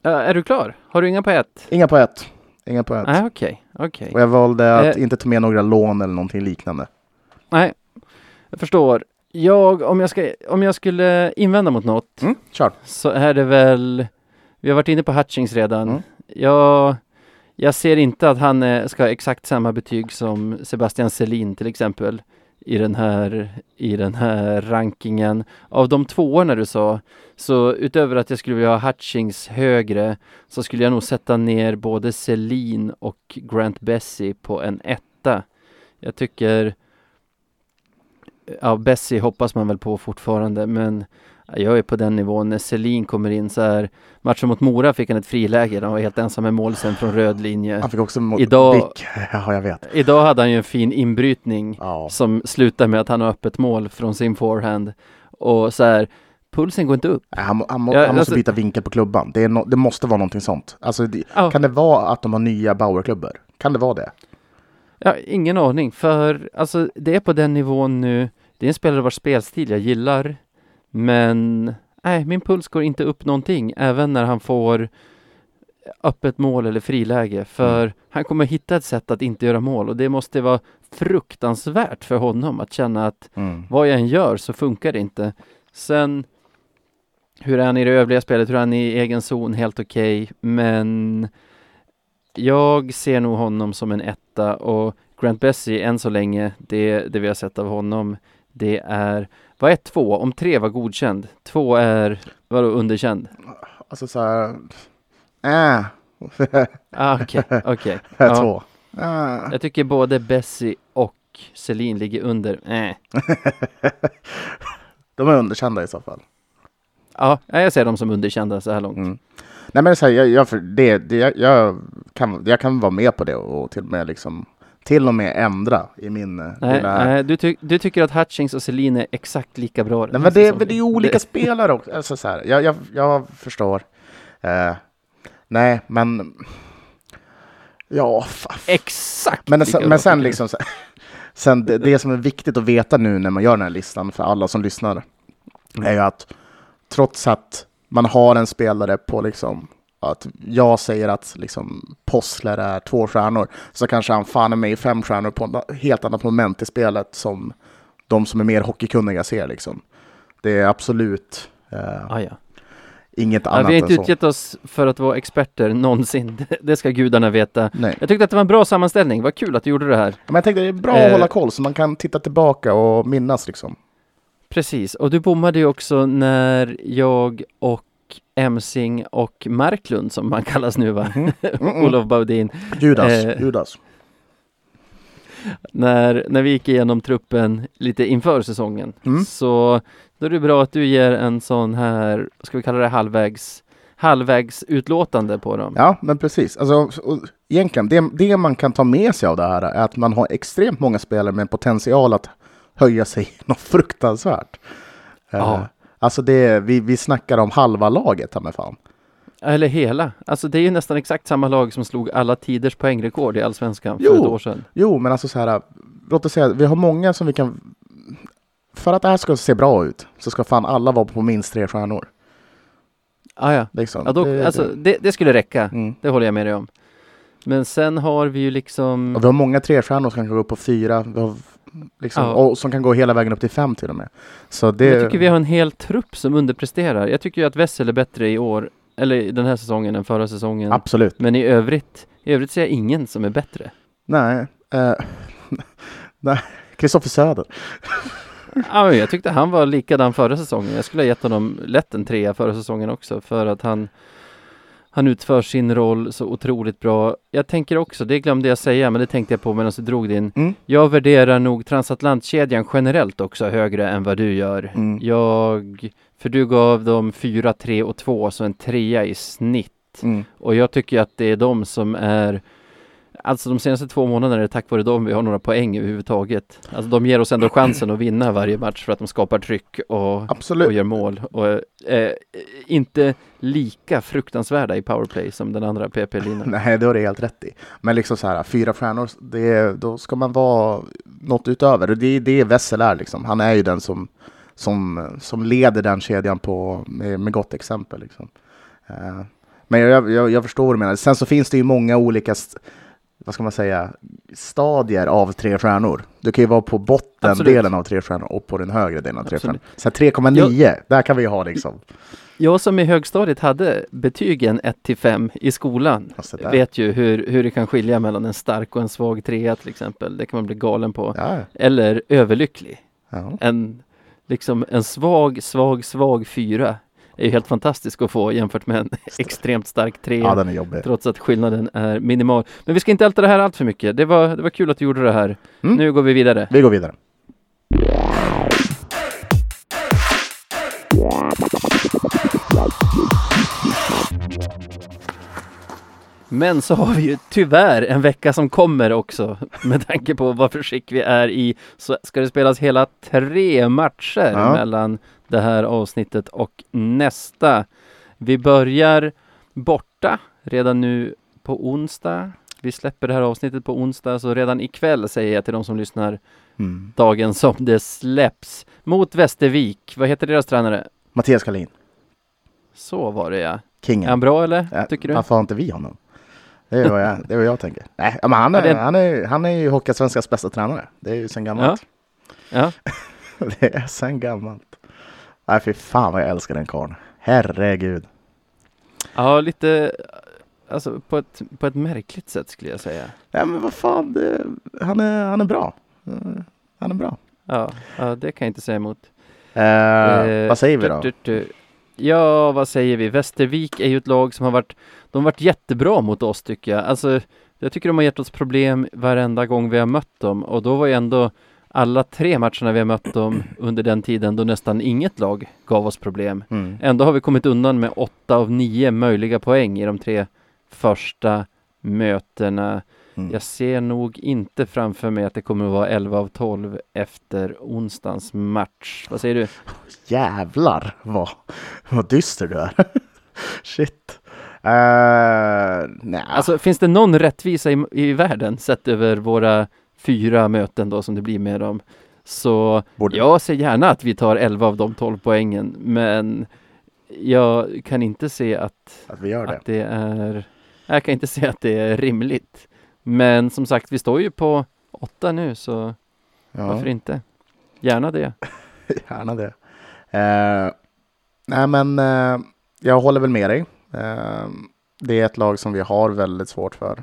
Ja, är du klar? Har du inga på ett? Inga på ett. Inga på ett. Okej, okej. Och jag valde att Eh. inte ta med några lån eller någonting liknande. Nej, jag förstår. Jag, om jag, ska, om jag skulle invända mot något Mm, kör. så är det väl, vi har varit inne på Hutchings redan. Mm. Jag, jag ser inte att han eh, ska ha exakt samma betyg som Sebastian Selin till exempel i den här, i den här rankingen. Av de tvåorna du sa, så utöver att jag skulle vilja ha Hutchings högre så skulle jag nog sätta ner både Selin och Grant Bessie på en etta. Jag tycker Ja, Bessie hoppas man väl på fortfarande, men jag är på den nivån. När Selin kommer in så här, matchen mot Mora fick han ett friläge, han var helt ensam med målsen från röd linje. Han fick också mot Idag- Dick. Ja, jag vet. Idag hade han ju en fin inbrytning Ja. som slutar med att han har öppet mål från sin forehand. Och så här, pulsen går inte upp. Han, han, må, Ja, han måste alltså- byta vinkel på klubban. Det, no, det måste vara någonting sånt. Alltså, det, Ja. Kan det vara att de har nya Bauer-klubbor? Kan det vara det? Ja, ingen aning, för alltså det är på den nivån nu. Det är en spelare vars spelstil jag gillar, men nej, min puls går inte upp någonting, även när han får öppet mål eller friläge, för han kommer hitta ett sätt att inte göra mål och det måste vara fruktansvärt för honom att känna att Mm. vad jag än gör så funkar det inte. Sen hur är han i det övriga spelet, hur är han i egen zon, helt okej, men jag ser nog honom som en etta och Grant Bessie än så länge, det, det vi har sett av honom, det är, vad är två? Om tre var godkänd, två är, vadå underkänd? Alltså så här... Äh. Ah, okej, okej. Ja, Två. Äh. jag tycker både Bessie och Celine ligger under, äh. De är underkända i så fall. Ja, jag ser dem som underkända så här långt. Mm. Nej men så här, jag, jag, det, det, jag, jag, kan, jag kan vara med på det och till och med liksom till och med ändra i min Nej, lilla... nej du, ty du tycker att Hutchings och Celine är exakt lika bra Nej, men det, men det är ju olika spelare också. Alltså, så här, jag, jag, jag förstår. Eh, nej, men... Ja, Exakt men, sen, men sen liksom... så- Sen det, det som är viktigt att veta nu när man gör den här listan för alla som lyssnar är ju att trots att man har en spelare på liksom att jag säger att liksom Possler är två stjärnor så kanske han fan är med i fem stjärnor på ett helt annat moment i spelet som de som är mer hockeykunniga ser liksom. Det är absolut eh. Ah, ja. inget Ja, annat vi har inte än så. utgett oss för att vara experter någonsin. Det- Det ska gudarna veta. Nej. Jag tyckte att det var en bra sammanställning. Vad kul att du gjorde det här. Men jag tänkte det är bra Eh. att hålla koll så man kan titta tillbaka och minnas liksom. Precis, och du bommade ju också när jag och Emsing och Marklund, som man kallas nu va? Mm. Olof Baudin. Judas, Eh. Judas. När, när vi gick igenom truppen lite inför säsongen. Mm. Så då är det bra att du ger en sån här, ska vi kalla det halvvägs, halvvägs utlåtande på dem. Ja, men precis. Alltså, och egentligen, det, det man kan ta med sig av det här är att man har extremt många spelare med potential att höja sig något fruktansvärt. Ja. Alltså det, vi, vi snackar om halva laget, mig fan. Eller hela. Alltså det är ju nästan exakt samma lag som slog alla tiders poängrekord i Allsvenskan för Jo. ett år sedan. Jo, men alltså så här, låt oss säga, vi har många som vi kan... För att det här ska se bra ut så ska fan alla vara på minst tre stjärnor. Ah, ja. Liksom. Ja, då, Det- alltså, det- det, det skulle räcka. Mm. Det håller jag med dig om. Men sen har vi ju liksom... Och vi har många trestjärnor som kan gå upp på fyra, vi har liksom, Ja. och som kan gå hela vägen upp till fem till och med. Så det... Jag tycker vi har en hel trupp som underpresterar. Jag tycker ju att Wessel är bättre i år, eller den här säsongen än förra säsongen. Absolut. Men i övrigt, i övrigt ser jag ingen som är bättre. Nej. Eh, nej. Kristoffer Söder. Ja, men jag tyckte han var likadan förra säsongen. Jag skulle ha gett honom lätt en trea förra säsongen också för att han han utför sin roll så otroligt bra. Jag tänker också, det glömde jag säga, men det tänkte jag på medan du drog din. Mm. Jag värderar nog transatlantkedjan generellt också högre än vad du gör. Mm. Jag, för du gav dem 4, 3 och 2, så en trea i snitt. Mm. Och jag tycker att det är de som är Alltså de senaste två månaderna är det tack vare dem vi har några poäng överhuvudtaget. Alltså de ger oss ändå chansen att vinna varje match för att de skapar tryck och, Absolut. och gör mål. Och eh, inte lika fruktansvärda i powerplay som den andra PP-linan. Nej, det har du helt rätt i. Men liksom så här, fyra stjärnor, det, då ska man vara något utöver. Och det är det Wessel är liksom. Han är ju den som, som, som leder den kedjan på, med, med gott exempel. Liksom. Eh, men jag, jag, jag förstår vad du menar. Sen så finns det ju många olika, vad ska man säga, stadier av tre stjärnor. Du kan ju vara på bottendelen av tre stjärnor och på den högre delen av tre Absolut. stjärnor. Så här 3,9, där kan vi ha liksom. Jag som i högstadiet hade betygen 1 till 5 i skolan vet ju hur, hur det kan skilja mellan en stark och en svag trea till exempel. Det kan man bli galen på. Ja, Eller överlycklig. ja. En, liksom en svag, svag, svag fyra är ju helt fantastisk att få jämfört med en extremt stark trea. ja, den är jobbig. Trots att skillnaden är minimal. Men vi ska inte älta det här allt för mycket. Det var, det var kul att du gjorde det här. Mm. Nu går vi vidare. Vi går vidare. Men så har vi ju tyvärr en vecka som kommer också. Med tanke på vad för skick vi är i så ska det spelas hela tre matcher Ja. mellan det här avsnittet och nästa. Vi börjar borta redan nu på onsdag. Vi släpper det här avsnittet på onsdag så redan ikväll säger jag till de som lyssnar Mm. dagen som det släpps mot Västervik. Vad heter deras tränare? Mattias Kalin, Så var det ja. kingen. Är han bra eller? Ja, Tycker du? Varför har inte vi honom? Det är vad jag, det är vad jag tänker. Nej, men han, Ja, är, det- han, är, han är ju Hockeyallsvenskans bästa tränare. Det är ju sen gammalt. Ja. Det är sen gammalt. Nej, fy fan vad jag älskar den karln. Herregud. Ja, lite alltså på ett, på ett märkligt sätt skulle jag säga. Nej, men vad fan, det, han, är, han är bra. Han är bra. Ja, ja det kan jag inte säga emot. Eh, Eh, vad säger vi då? du, du, du. Ja, vad säger vi? Västervik är ju ett lag som har varit, de har varit jättebra mot oss tycker jag. Alltså, jag tycker de har gett oss problem varenda gång vi har mött dem och då var ju ändå alla tre matcherna vi har mött dem under den tiden då nästan inget lag gav oss problem. Mm. Ändå har vi kommit undan med åtta av nio möjliga poäng i de tre första mötena. Mm. Jag ser nog inte framför mig att det kommer att vara 11 av 12 efter onsdagens match. Vad säger du? Jävlar vad, vad dyster du är. Shit. Uh, nej. Alltså finns det någon rättvisa i, i världen sett över våra fyra möten då som det blir med dem? Så Borde- jag ser gärna att vi tar 11 av de 12 poängen men jag kan inte se att, att vi gör det. att det är jag kan inte se att det är rimligt. Men som sagt, vi står ju på åtta nu så Ja. varför inte? Gärna det. Gärna det. Eh, nej, men eh, jag håller väl med dig. Eh, det är ett lag som vi har väldigt svårt för.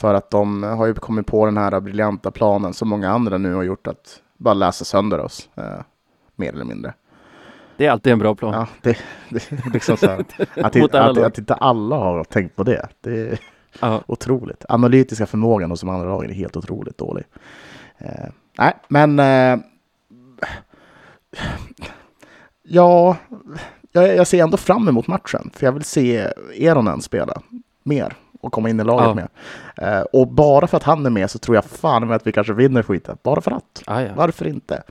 För att de har ju kommit på den här briljanta planen som många andra nu har gjort att bara läsa sönder oss. Eh, mer eller mindre. Det är alltid en bra plan. Ja, det, det liksom så här, att, att, lag. att inte alla har tänkt på det. Det är Ja. otroligt. Analytiska förmågan hos de andra lagen är helt otroligt dålig. Eh, nej, men eh, ja, jag, jag ser ändå fram emot matchen. För jag vill se Eronen spela mer och komma in i laget Ja. mer. Eh, och bara för att han är med så tror jag fan med att vi kanske vinner skiten. Bara för att. Ah, ja. Varför inte?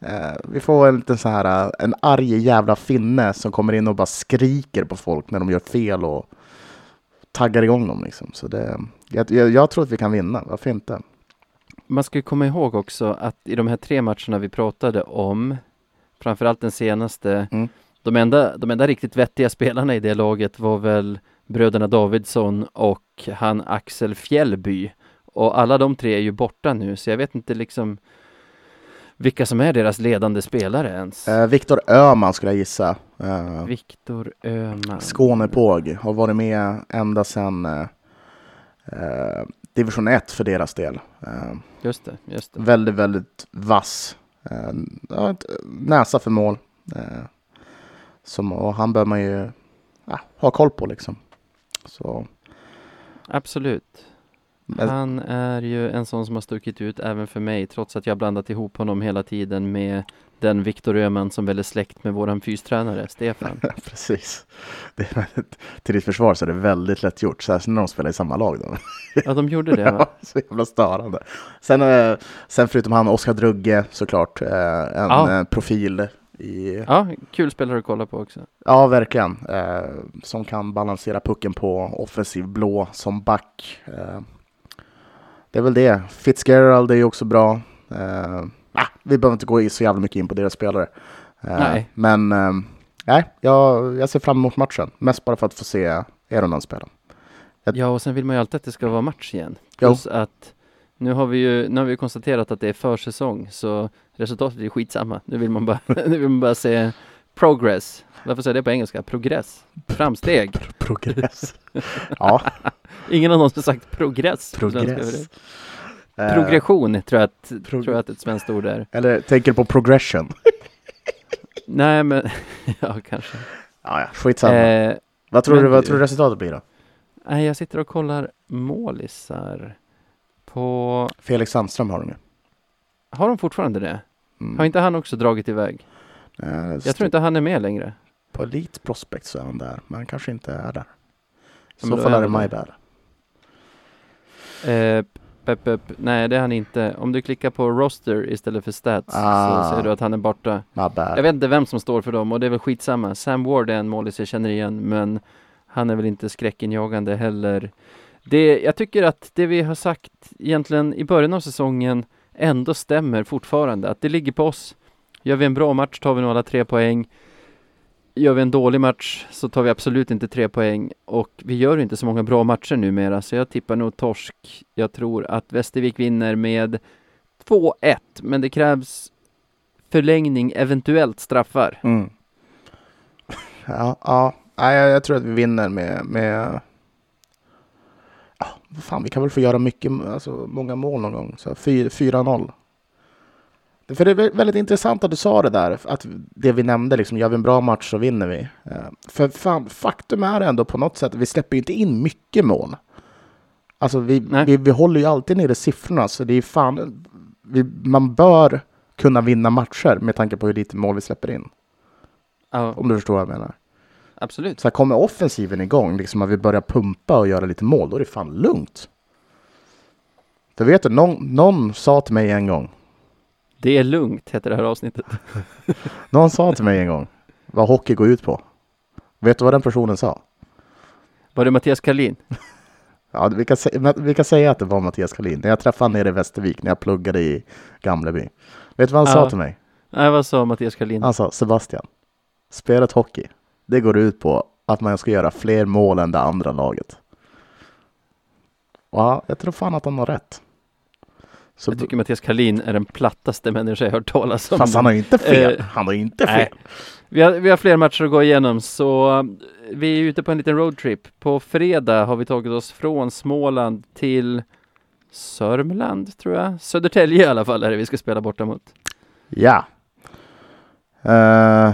Eh, vi får en liten så här, eh, en arg jävla finne som kommer in och bara skriker på folk när de gör fel och taggar igång dem liksom. Så det, jag, jag, tror att vi kan vinna, varför inte? Man ska komma ihåg också att i de här tre matcherna vi pratade om, framförallt den senaste, Mm. de, enda, de enda riktigt vettiga spelarna i det laget var väl bröderna Davidsson och han Axel Fjällby. Och alla de tre är ju borta nu, så jag vet inte liksom vilka som är deras ledande spelare ens. Eh, Viktor Öhman skulle jag gissa. Eh, Viktor Öhman. Skånepåg har varit med ända sedan eh, eh, division 1 för deras del. Eh, Just det, just det. väldigt, väldigt vass. Eh, ett- näsa för mål. Eh, som, och han bör man ju ha koll på liksom. Så, Absolut. Han är ju en sån som har stuckit ut även för mig trots att jag blandat ihop honom hela tiden med den Viktor Öhman som väl är släkt med våran fystränare Stefan. precis. Det är väldigt, till ditt försvar så är det väldigt lätt gjort, särskilt när de spelar i samma lag. Då. Ja, de gjorde det va? så jävla störande. Sen, eh, sen förutom han, Oskar Drugge såklart, eh, en Ja. eh, profil i, Ja, kul spelare att kolla på också. ja verkligen, eh, som kan balansera pucken på offensiv blå som back. Eh, det är väl det. Fitzgerald är ju också bra. Eh, ah, vi behöver inte gå så jävla mycket in på deras spelare. Eh, Nej. Men eh, nej, jag, jag ser fram emot matchen. Mest bara för att få se Eronan spela. Jag- Ja, och sen vill man ju alltid att det ska vara match igen. Jo. Plus att nu har vi ju nu har vi konstaterat att det är försäsong, så resultatet är skitsamma. Nu vill man bara, nu vill man bara se progress. Varför säger jag det på engelska? Progress. Framsteg. Progress. ja, Ingen har någonsin sagt progress. progress. Eh, Progression tror jag, att, prog- tror jag att ett svenskt ord är. Eller tänker på progression? Nej, men ja, kanske. Ja, ja, skitsamma. Eh, vad, tror du, vad tror du resultatet blir då? nej, jag sitter och kollar målisar på... Felix Sandström har de ju. Har de fortfarande det? Mm. Har inte han också dragit iväg? Eh, Jag tror inte han är med längre. På Elite Prospect så är han där, men han kanske inte är där. I så fall är det my där. bad. Eh, pep, pep. Nej, det är han inte. Om du klickar på roster istället för stats Ah. så ser du att han är borta. Jag vet inte vem som står för dem och det är väl skitsamma. Sam Ward är en målis jag känner igen, men han är väl inte skräckinjagande heller. Det, jag tycker att det vi har sagt egentligen i början av säsongen ändå stämmer fortfarande. Att det ligger på oss. Gör vi en bra match tar vi nog alla tre poäng. Gör vi en dålig match så tar vi absolut inte tre poäng och vi gör inte så många bra matcher numera så jag tippar nog torsk. Jag tror att Västervik vinner med 2-1 men det krävs förlängning, eventuellt straffar. Mm. Ja, ja. Nej, jag, jag tror att vi vinner med, med fan, vi kan väl få göra mycket, alltså många mål någon gång. Så fy- 4-0. För det är vä- väldigt intressant att du sa det där, att det vi nämnde, liksom, gör vi en bra match så vinner vi. Eh, För fan, faktum är ändå på något sätt, vi släpper ju inte in mycket mål. Alltså vi, Nej. vi, vi håller ju alltid nere siffrorna, så det är fan, vi, man bör kunna vinna matcher med tanke på hur lite mål vi släpper in. Ja, Om du förstår vad jag menar. Absolut. Så här, kommer offensiven igång, liksom att vi börjar pumpa och göra lite mål, då är det fan lugnt. För vet du, någon, någon sa till mig en gång, Det är lugnt, heter det här avsnittet. någon sa till mig en gång vad hockey går ut på. Vet du vad den personen sa? Var det Mattias Karlin? Ja, vi, kan vi kan säga att det var Mattias Karlin. När jag träffade honom nere i Västervik, när jag pluggade i Gamleby. Vet du vad han Ja. sa till mig? Nej, vad sa Mattias Karlin? Han sa, Sebastian, spelet hockey, det går ut på att man ska göra fler mål än det andra laget. Ja, jag tror fan att han har rätt. Så, Jag tycker Mattias Karlin är den plattaste människa jag hört talas om. fast han har inte fel. Eh, han har inte nej. fel. Vi har, vi har fler matcher att gå igenom, så eh, vi är ute på en liten roadtrip. På fredag har vi tagit oss från Småland till Sörmland, tror jag. Södertälje i alla fall är det vi ska spela borta mot. Ja. Eh,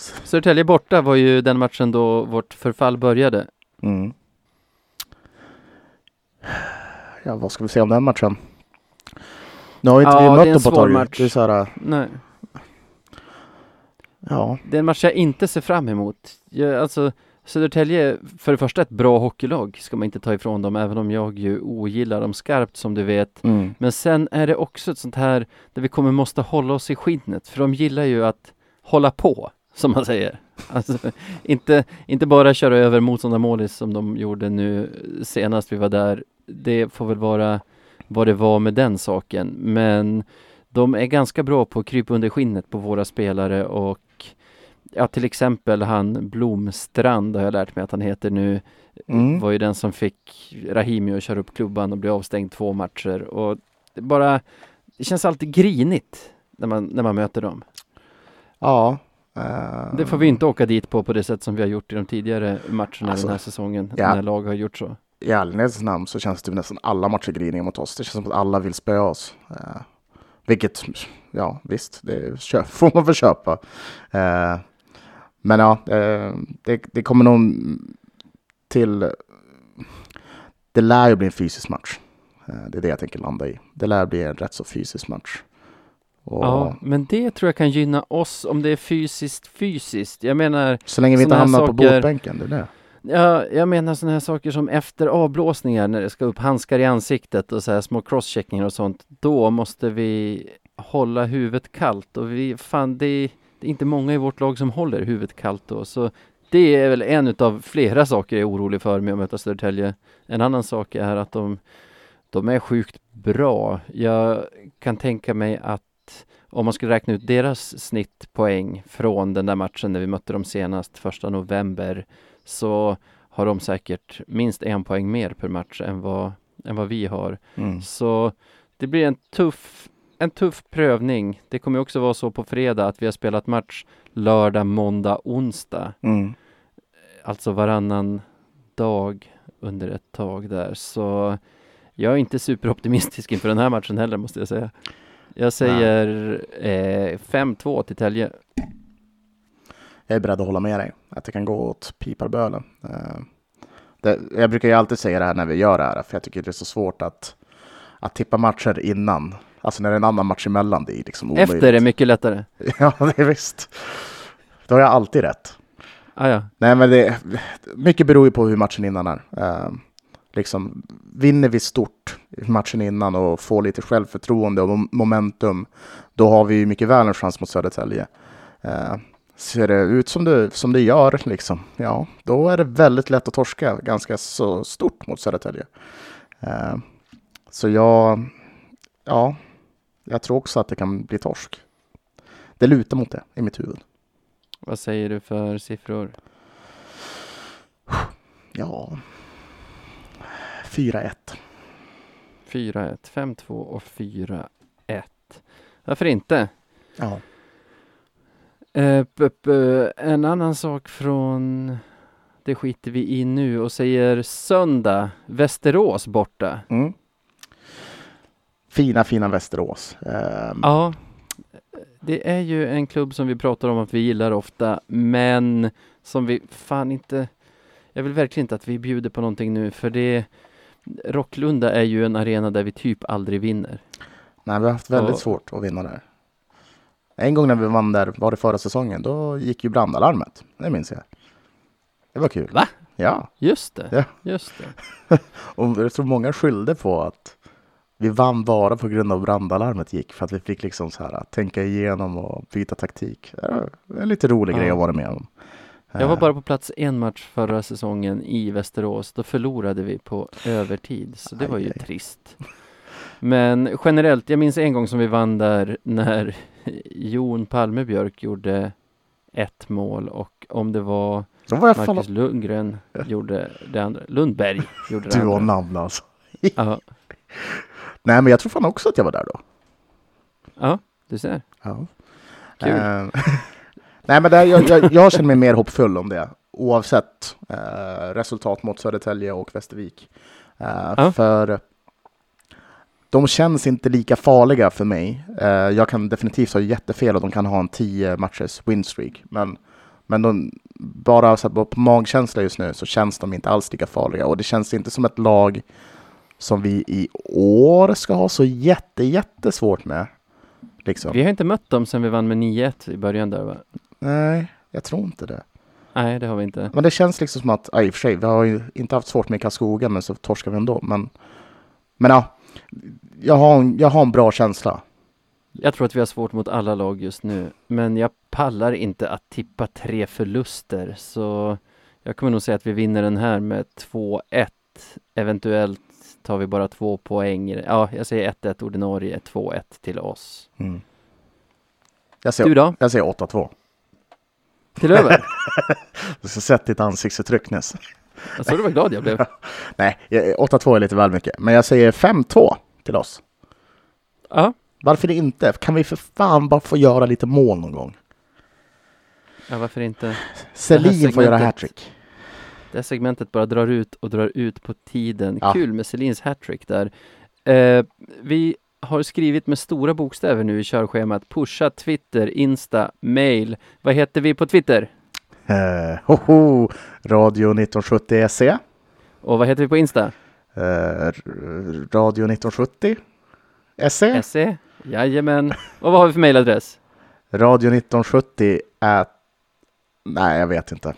Södertälje borta var ju den matchen då vårt förfall började. mm. Ja, vad ska vi säga om den matchen? Nu har inte Ja, vi mött dem på tag. match. Det är så här, Nej, ja. det är en match jag inte ser fram emot. Jag, alltså, Södertälje, för det första ett bra hockeylag ska man inte ta ifrån dem, även om jag ju ogillar dem skarpt som du vet. Mm. Men sen är det också ett sånt här där vi kommer måste hålla oss i skinnet, för de gillar ju att hålla på, som man säger. Alltså, inte, inte bara köra över motståndarmålis som de gjorde nu senast vi var där. Det får väl vara vad det var med den saken, men de är ganska bra på att krypa under skinnet på våra spelare och ja, till exempel han Blomstrand har jag lärt mig att han heter nu, Mm. var ju den som fick Rahimi att köra upp klubban och bli avstängd två matcher och det bara, det känns alltid grinigt när man, när man möter dem. Ja. Eh, Det får vi inte åka dit på på det sätt som vi har gjort i de tidigare matcherna Alltså, den här säsongen, ja. när lag har gjort så. I ärlighetens namn så känns det nästan alla matcher griniga mot oss. Det känns som att alla vill spöa oss. Eh, vilket, ja visst, det får man väl köpa. Eh, men ja, eh, det, det kommer nog till... Det lär ju bli en fysisk match. Det är det jag tänker landa i. Det lär bli en rätt så fysisk match. Och Ja, men det tror jag kan gynna oss om det är fysiskt fysiskt. Jag menar, Så länge vi inte hamnar på saker- båtbänken, det är det. Ja, jag menar sådana här saker som efter avblåsningar när det ska upp handskar i ansiktet och så här små crosscheckningar och sånt. Då måste vi hålla huvudet kallt och vi, fan det är, det är inte många i vårt lag som håller huvudet kallt då. Så det är väl en utav flera saker jag är orolig för med att möta Södertälje. En annan sak är att de, de är sjukt bra. Jag kan tänka mig att om man skulle räkna ut deras snittpoäng från den där matchen när vi mötte dem senast, första november, så har de säkert minst en poäng mer per match än vad, än vad vi har. Mm. Så det blir en tuff, en tuff prövning. Det kommer också vara så på fredag att vi har spelat match lördag, måndag, onsdag. Mm. Alltså varannan dag under ett tag där. Så jag är inte superoptimistisk inför den här matchen heller måste jag säga. Jag säger eh, 5-2 till Tälje. Jag är beredd att hålla med dig. Att det kan gå åt piparbölen. Eh, det, jag brukar ju alltid säga det här när vi gör det här, för jag tycker det är så svårt att, att tippa matcher innan. Alltså när det är en annan match emellan, det är liksom omöjligt. Efter är mycket lättare. Ja, det är visst. Då har jag alltid rätt. Ah, ja. Nej, men det, mycket beror ju på hur matchen innan är. Eh, liksom, vinner vi stort matchen innan och får lite självförtroende och mom- momentum, då har vi ju mycket väl en chans mot Södertälje. Eh, ser det ut som det, som det gör, liksom, ja, då är det väldigt lätt att torska ganska så stort mot Södertälje. Eh, så jag, ja, jag tror också att det kan bli torsk. Det lutar mot det i mitt huvud. Vad säger du för siffror? Ja, 4-1. 4-1, 5-2 och 4-1. Varför inte? Ja. Eh, en annan sak från det skiter vi i nu och säger söndag, Västerås borta. Mm. Fina, fina Västerås. Ehm, Ja, det är ju en klubb som vi pratar om att vi gillar ofta, men som vi fan inte... Jag vill verkligen inte att vi bjuder på någonting nu, för det... Rocklunda är ju en arena där vi typ aldrig vinner. Nej, vi har haft väldigt Ja. svårt att vinna där. En gång när vi vann där, var det förra säsongen, då gick ju brandalarmet. Det minns jag. Det var kul. Va? Ja, Just det, Ja. just det. och jag tror många skyllde på att vi vann bara på grund av brandalarmet gick. För att vi fick liksom så här tänka igenom och byta taktik. Det var en lite rolig Ja. grej att vara med om. Jag var Eh, bara på plats en match förra säsongen i Västerås. Då förlorade vi på övertid, så det var ju trist. Men generellt, jag minns en gång som vi vann där när Jon Palmebjörk gjorde ett mål och om det var var. Marcus Lundgren gjorde det andra. Lundberg gjorde det Du har andra. namn alltså. Ja, Nej, men jag tror fan också att jag var där då. ja, du ser. Ja. Kul. Nej, men det, jag, jag, jag känner mig mer hoppfull om det. Oavsett eh, resultat mot Södertälje och Västervik. Eh, Ja. För de känns inte lika farliga för mig. Eh, jag kan definitivt ha jättefel och de kan ha en 10 matchers winstreak. Men, men de, bara så här, på magkänsla just nu så känns de inte alls lika farliga. Och det känns inte som ett lag som vi i år ska ha så jätte, jättesvårt med. Liksom. Vi har inte mött dem sedan vi vann med 9-1 i början där va? Nej, jag tror inte det. Nej, det har vi inte. Men det känns liksom som att, ja, i och för sig, vi har ju inte haft svårt med Karlskoga, men så torskar vi ändå. Men, men ja, jag har, en, jag har en bra känsla. Jag tror att vi har svårt mot alla lag just nu, men jag pallar inte att tippa tre förluster, så jag kommer nog säga att vi vinner den här med 2-1. Eventuellt tar vi bara två poäng. Ja, jag säger 1-1 ordinarie, 2-1 till oss. Mm. Jag Du säger, då? jag säger 8-2. Till över? Du ska sett ditt ansiktsuttryck nyss. Jag såg du vad glad jag blev. Nej, jag- 8-2 är lite väl mycket. Men jag säger 5-2 till oss. Ja, Varför inte? Kan vi för fan bara få göra lite mål någon gång? ja varför inte? Selin får göra hattrick. Det här segmentet bara drar ut och drar ut på tiden. Ja. Kul med Selins hattrick där. Eh, vi har skrivit med stora bokstäver nu i körschemat. Pusha Twitter, Insta, mail. Vad heter vi på Twitter? Eh, hoho, Radio 1970 SE. Och vad heter vi på Insta? Eh, Radio 1970 SE. SE? Jajamän. Och vad har vi för mailadress? Radio 1970 är... Nej, jag vet inte.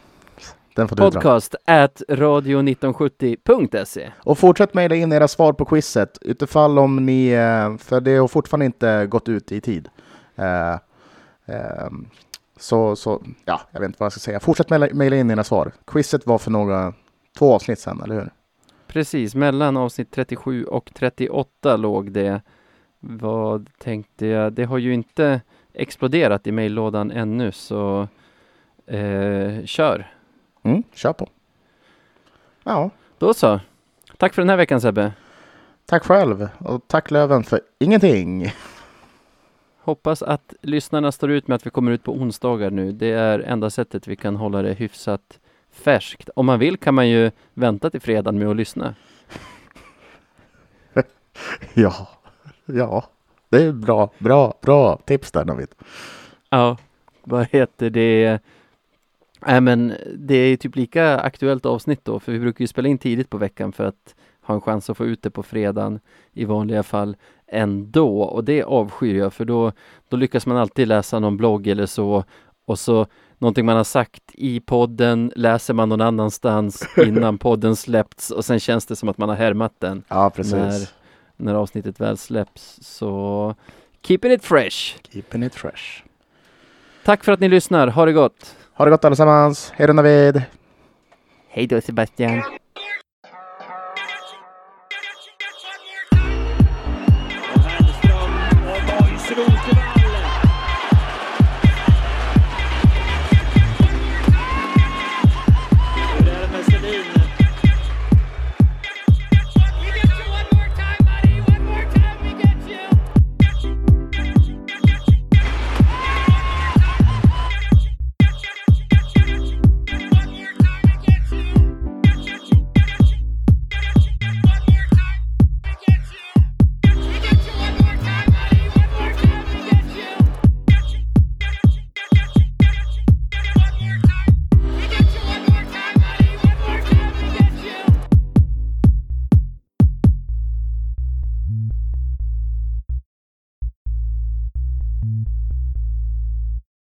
Den får du dra. Podcast at radio1970.se Och fortsätt mejla in era svar på quizet utifall om ni... eh, För det har fortfarande inte gått ut i tid. Eh, ehm, så, så, ja, jag vet inte vad jag ska säga. Fortsätt mejla in era svar. Quizet var för några... Två avsnitt sedan, eller hur? Precis, mellan avsnitt 37 och 38 låg det. Vad tänkte jag? Det har ju inte exploderat i mejllådan ännu så eh, kör. Mm, kör på. Ja, Då så. Tack för den här veckan Sebbe. tack själv. Och tack Löven för ingenting. Hoppas att lyssnarna står ut med att vi kommer ut på onsdagar nu. Det är enda sättet vi kan hålla det hyfsat färskt. Om man vill kan man ju vänta till fredagen med att lyssna. Ja, ja. Det är bra, bra, bra tips där David. Ja, vad heter det? Nej men det är typ lika aktuellt avsnitt då, för vi brukar ju spela in tidigt på veckan för att ha en chans att få ut det på fredagen i vanliga fall ändå. Och det avskyr jag, för då, då lyckas man alltid läsa någon blogg eller så och så någonting man har sagt i podden läser man någon annanstans innan podden släppts och sen känns det som att man har härmat den Ja, precis. När- när avsnittet väl släpps. Så keeping it fresh! Keeping it fresh. Tack för att ni lyssnar, ha det gott! Ha det gott allesammans. Hej då Navid. Hej då Sebastian!